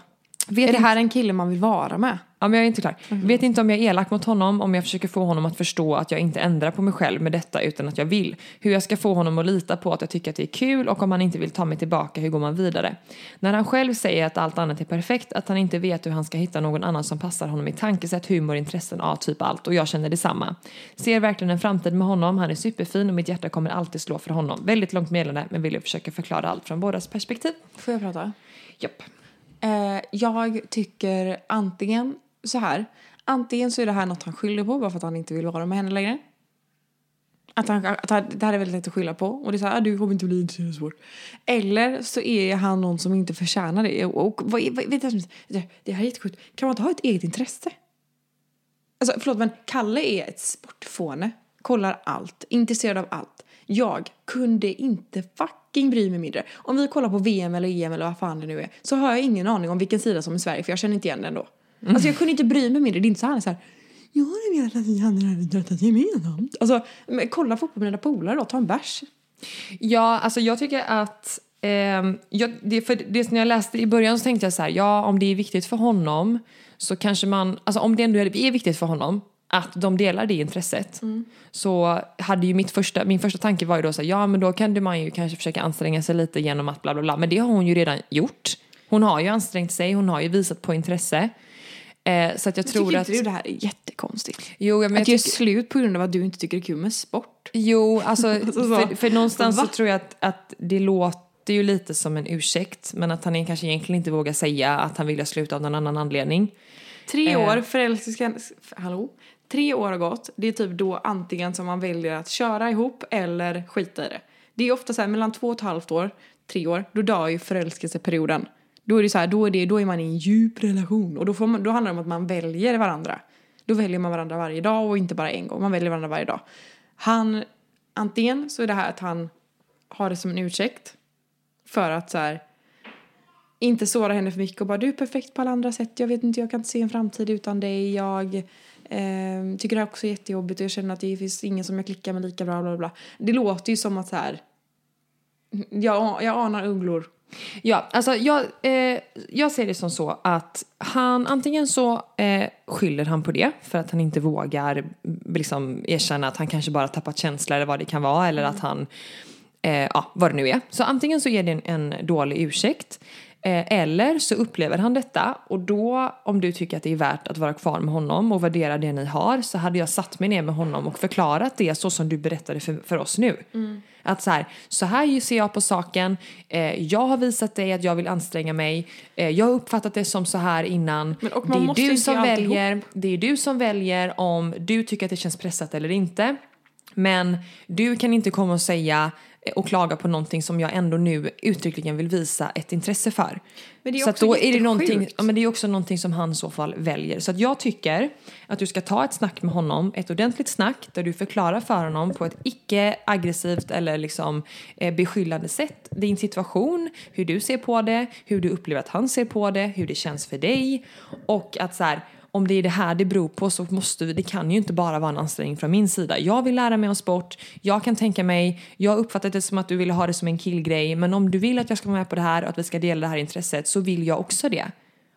Vet är det här en kille man vill vara med? Ja, men jag är inte klar. Vet inte om jag är elak mot honom, om jag försöker få honom att förstå att jag inte ändrar på mig själv med detta utan att jag vill. Hur jag ska få honom att lita på att jag tycker att det är kul och om han inte vill ta mig tillbaka, hur går man vidare? När han själv säger att allt annat är perfekt, att han inte vet hur han ska hitta någon annan som passar honom i tankesätt, humor, intressen, ja typ allt och jag känner detsamma. Ser verkligen en framtid med honom, han är superfin och mitt hjärta kommer alltid slå för honom. Väldigt långt meddelande men vill jag försöka förklara allt från bådas perspektiv. Får jag prata? Japp. Eh, jag tycker antingen så här. Antingen så är det här något han skyller på bara för att han inte vill vara med henne längre. Att, han, att han, det här är väldigt lätt att skylla på. Och det är så här, ah, du kommer inte bli intresserad av sport. Eller så är han någon som inte förtjänar det. Och, och vad, vad, vet jag, det, alltså, det här är jättesjukt. Kan man inte ha ett eget intresse? Alltså förlåt men Kalle är ett sportfåne. Kollar allt, intresserad av allt. Jag kunde inte fucking bry mig mindre. Om vi kollar på VM eller EM eller vad fan det nu är så har jag ingen aning om vilken sida som är Sverige för jag känner inte igen den då. Alltså jag kunde inte bry mig mindre. Det är inte så han är så här jag har velat att vi hade idrottat gemensamt. Alltså kolla fotboll med dina polare då, ta en bärs. Ja, alltså jag tycker att ehm, jag, det, för det som jag läste i början så tänkte jag så här, ja om det är viktigt för honom så kanske man, alltså om det ändå är viktigt för honom att de delar det intresset så hade ju mitt första, min första tanke var ju då så här, ja men då kan man ju kanske försöka anstränga sig lite genom att bla bla bla. Men det har hon ju redan gjort. Hon har ju ansträngt sig, hon har ju visat på intresse. Eh, så att jag tror Tycker att... inte du det här är jättekonstigt? Jo, men jag att göra tycker- slut på grund av att du inte tycker det är kul med sport? Jo, alltså, Alltså så. för, för någonstans så Va? tror jag att, att det låter ju lite som en ursäkt men att han kanske egentligen inte vågar säga att han vill sluta av någon annan anledning. Tre Eh. år, förälskan... Hallå? Tre år har gått. Det är typ då antingen som man väljer att köra ihop eller skita i det. Det är ofta så här mellan två och ett halvt år, tre år, då dör ju förälskelseperioden. Då är det så här, då är, det, då är man i en djup relation och då, får man, då handlar det om att man väljer varandra. Då väljer man varandra varje dag och inte bara en gång, man väljer varandra varje dag. Han, antingen så är det här att han har det som en ursäkt för att så här, inte såra henne för mycket och bara du är perfekt på alla andra sätt. Jag vet inte, jag kan inte se en framtid utan dig. Jag eh, tycker det här också är jättejobbigt och jag känner att det finns ingen som jag klickar med lika bra. Bla, bla, bla. Det låter ju som att så här. Jag, jag anar ugglor. Ja, alltså jag, eh, jag ser det som så att han antingen så eh, skyller han på det för att han inte vågar mm, liksom erkänna att han kanske bara tappat känsla eller vad det kan vara eller att han, eh, ja vad det nu är. Så antingen så är det en, en dålig ursäkt eller så upplever han detta och då om du tycker att det är värt att vara kvar med honom och värdera det ni har så hade jag satt mig ner med honom och förklarat det så som du berättade för, för oss nu. Att så här, så här ser jag på saken, eh, jag har visat dig att jag vill anstränga mig, eh, jag har uppfattat det som så här innan. Men- det är du som väljer, det är du som väljer om du tycker att det känns pressat eller inte. Men du kan inte komma och säga eh, och klaga på någonting som jag ändå nu uttryckligen vill visa ett intresse för. Men det är så också då är det någonting, ja, men det är också någonting som han i så fall väljer. Så att jag tycker att du ska ta ett snack med honom, ett ordentligt snack där du förklarar för honom på ett icke aggressivt eller liksom eh, beskyllande sätt din situation, hur du ser på det, hur du upplever att han ser på det, hur det känns för dig och att så här om det är det här det beror på så måste vi, det kan ju inte bara vara en ansträngning från min sida. Jag vill lära mig om sport, jag kan tänka mig, jag har uppfattat det som att du vill ha det som en killgrej men om du vill att jag ska vara med på det här och att vi ska dela det här intresset så vill jag också det.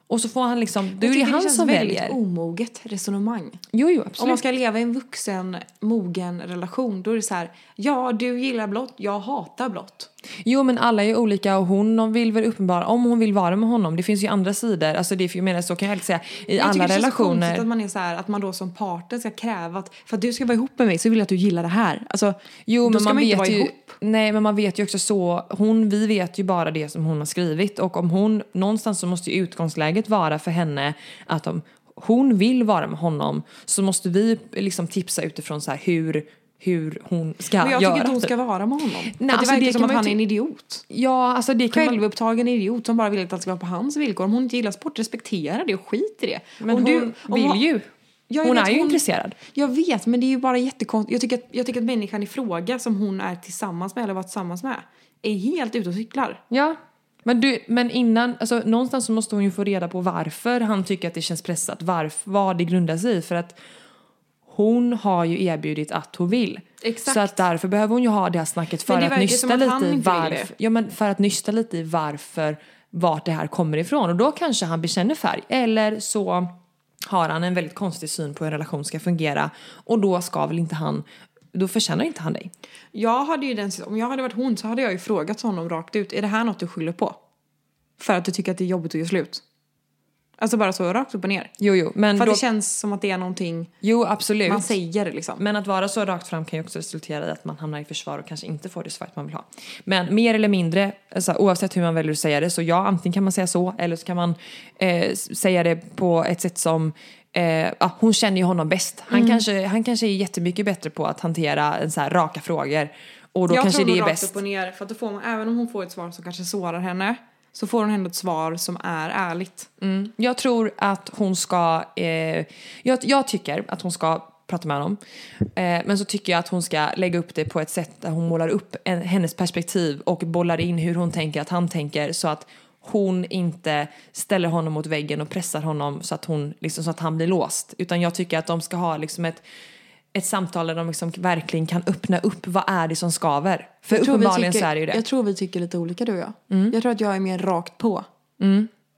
Och så får han liksom, då är det tycker han känns som väldigt väljer. omoget resonemang. Jo, jo, Om absolut. man ska leva i en vuxen, mogen relation då är det så här. Ja, du gillar blått, jag hatar blått. Jo men alla är olika och hon vill väl uppenbara, om hon vill vara med honom, det finns ju andra sidor, alltså det, jag menar så kan jag alltid säga i Jag tycker alla det känns så konstigt relationer. att man är så här, att man då som partner ska kräva att för att du ska vara ihop med mig så vill jag att du gillar det här. Alltså, Jo, då men ska man man inte vara ju, ihop. Nej, men man vet ju också så, hon, vi vet ju bara det som hon har skrivit och om hon, någonstans så måste ju utgångsläget vara för henne att om hon vill vara med honom så måste vi liksom tipsa utifrån så här hur, hur hon ska Men jag göra. tycker inte hon typ. ska vara med honom. för att alltså det verkar det som att man han är en idiot. Ja, alltså det kan man, Självupptagen idiot som bara vill att allt ska vara på hans villkor. Om hon inte gillar sport, respektera det och skit i det. men om hon du, om vill hon- ju. Ja, hon är ju intresserad. Jag vet, men det är ju bara jättekonstigt. Jag tycker, att, jag tycker att människan i fråga som hon är tillsammans med eller var tillsammans med är helt ute och cyklar. Ja. Men, du, men innan, alltså någonstans så måste hon ju få reda på varför han tycker att det känns pressat, varför, vad det grundar sig i. För att hon har ju erbjudit att hon vill. Exakt. Så att därför behöver hon ju ha det här snacket för att nysta lite i varför, ja, men för att nysta lite i varför, vart det här kommer ifrån. Och då kanske han bekänner färg. Eller så har han en väldigt konstig syn på hur en relation ska fungera. Och då ska väl inte han, då förtjänar inte han dig. Jag hade ju den, om jag hade varit hon så hade jag ju frågat honom rakt ut. Är det här något du skyller på? För att du tycker att det är jobbigt att göra slut? Alltså bara så rakt upp och ner. Jo, jo, men För då, det känns som att det är någonting jo absolut. man säger liksom. Men att vara så rakt fram kan ju också resultera i att man hamnar i försvar och kanske inte får det svaret man vill ha. Men mer eller mindre, alltså, oavsett hur man väljer att säga det, så ja, antingen kan man säga så eller så kan man eh, säga det på ett sätt som Eh, ja, hon känner ju honom bäst. Han, Mm. kanske, han kanske är jättemycket bättre på att hantera en så här raka frågor. Och då jag kanske tror det är rakt bäst. upp och ner. För att då får man, även om hon får ett svar som kanske sårar henne så får hon ändå ett svar som är ärligt. Mm. Jag tror att hon ska... Eh, jag, jag tycker att hon ska prata med honom. Eh, men så tycker jag att hon ska lägga upp det på ett sätt där hon målar upp en, hennes perspektiv och bollar in hur hon tänker att han tänker så att hon inte ställer honom mot väggen och pressar honom så att, hon, liksom, så att han blir låst. Utan jag tycker att de ska ha liksom ett, ett samtal där de liksom verkligen kan öppna upp vad är det som skaver. För uppenbarligen tycker- så är det ju det. Jag tror vi tycker lite olika du och jag. Jag tror att jag är mer rakt på.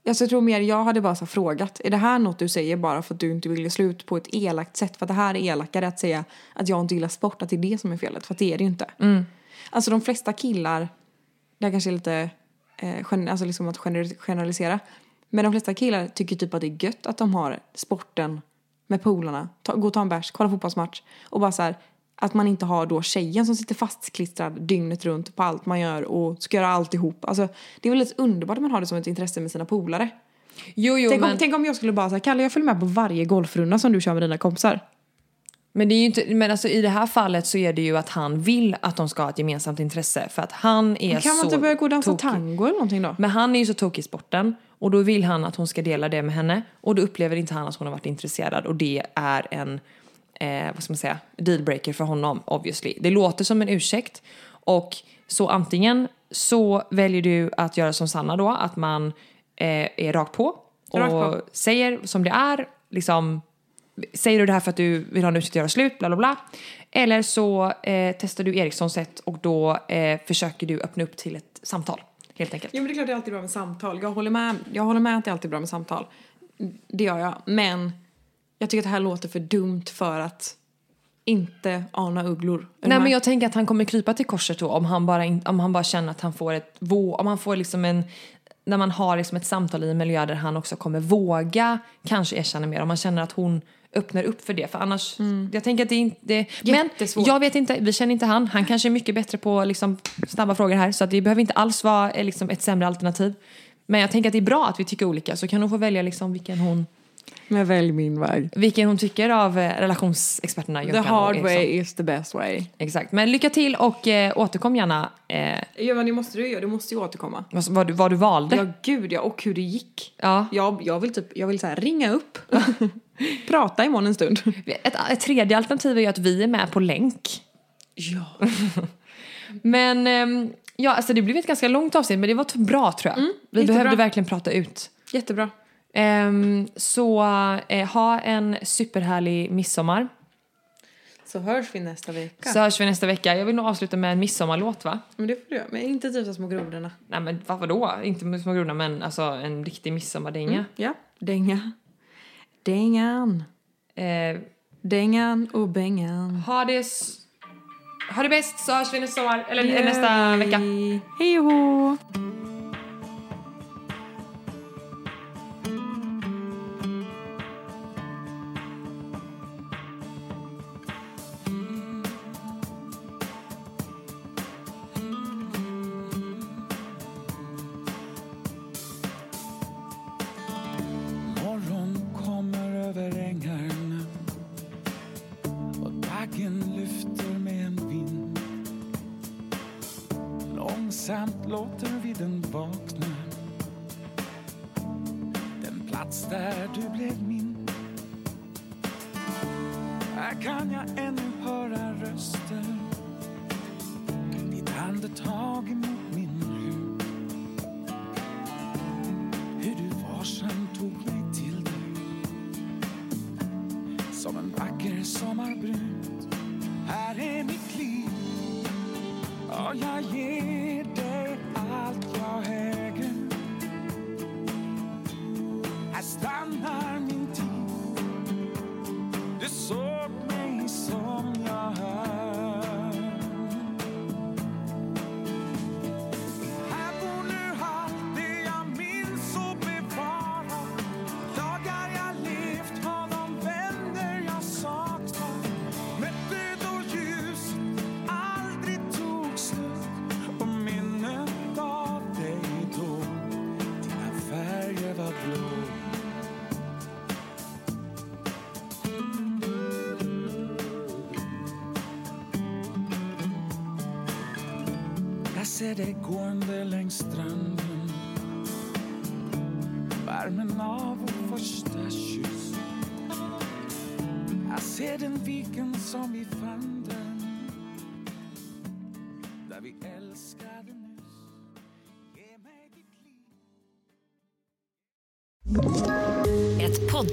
Alltså, jag tror mer, jag hade bara så frågat. Är det här något du säger bara för att du inte vill göra slut på ett elakt sätt? För att det här är elakare att säga att jag inte gillar sport, att det är det som är felet. För att det är det ju inte. Alltså de flesta killar, det här kanske är lite, eh, gen, alltså liksom att gener- generalisera. Men de flesta killar tycker typ att det är gött att de har sporten med polarna, ta, gå och ta en bärs, kolla fotbollsmatch. Och bara så här, att man inte har då tjejen som sitter fastklistrad dygnet runt på allt man gör och ska göra alltihop. Alltså det är väl lite underbart att man har det som ett intresse med sina polare. Jo, jo, Tänk, men, om, tänk om jag skulle bara säga Kalle jag följer med på varje golfrunda som du kör med dina kompisar. men, det är ju inte, men alltså, i det här fallet så är det ju att han vill att de ska ha ett gemensamt intresse. För att han är Kan man så inte börja gå och dansa tokig. tango eller någonting då? Men han är ju så tokig i sporten och då vill han att hon ska dela det med henne och då upplever inte han att hon har varit intresserad och det är en, eh, vad ska man säga, dealbreaker för honom obviously. Det låter som en ursäkt och så antingen så väljer du att göra som Sanna då, att man eh, är rakt på och Rakt på. säger som det är, liksom Säger du det här för att du vill ha en ursäkt att göra slut, bla bla bla. Eller så eh, testar du Erikssons sätt och då eh, försöker du öppna upp till ett samtal. Helt enkelt. Jo men det är klart det är alltid bra med samtal. Jag håller med, jag håller med att det är alltid bra med samtal. Det gör jag. Men jag tycker att det här låter för dumt för att inte ana ugglor. Nej men jag tänker att han kommer krypa till korset då om han bara, om han bara känner att han får ett vå, om han får liksom en när man har liksom ett samtal i en miljö där han också kommer våga kanske erkänna mer om man känner att hon öppnar upp för det för annars, jag tänker att det är inte, det, men jag vet inte, vi känner inte han, han kanske är mycket bättre på liksom snabba frågor här så att det behöver inte alls vara eh, liksom ett sämre alternativ. Men jag tänker att det är bra att vi tycker olika så kan hon få välja liksom vilken hon, Men välj min väg. vilken hon tycker av eh, relationsexperterna The hard way is the best way. Exakt, men lycka till och eh, återkom gärna eh, Ja men det måste du göra, du måste ju återkomma. vad, vad, du, vad du valde. Ja gud ja, och hur det gick. Ja. Jag, jag vill typ, jag vill så här ringa upp. Prata imorgon en stund. Ett, ett tredje alternativ är ju att vi är med på länk. Ja. Men ehm, ja, alltså det blev ett ganska långt avsnitt men det var bra tror jag. vi Mm, jättebra. behövde verkligen prata ut. Jättebra. Ehm, så eh, ha en superhärlig midsommar. Så hörs vi nästa vecka. Så hörs vi nästa vecka. Jag vill nog avsluta med en midsommarlåt va? Men det får du göra. Men inte typ så små grodorna. Nej men vad, vadå? Inte med små grodorna men alltså en riktig midsommardänga. Ja. Dänga. Dängan. Eh, Dängan och bängan. ha det ha det bäst så hörs vi nästa sommar, eller nästa vecka. Hej och Som en vacker sommarbrud. Här är mitt liv. Och jag ger dig allt jag äger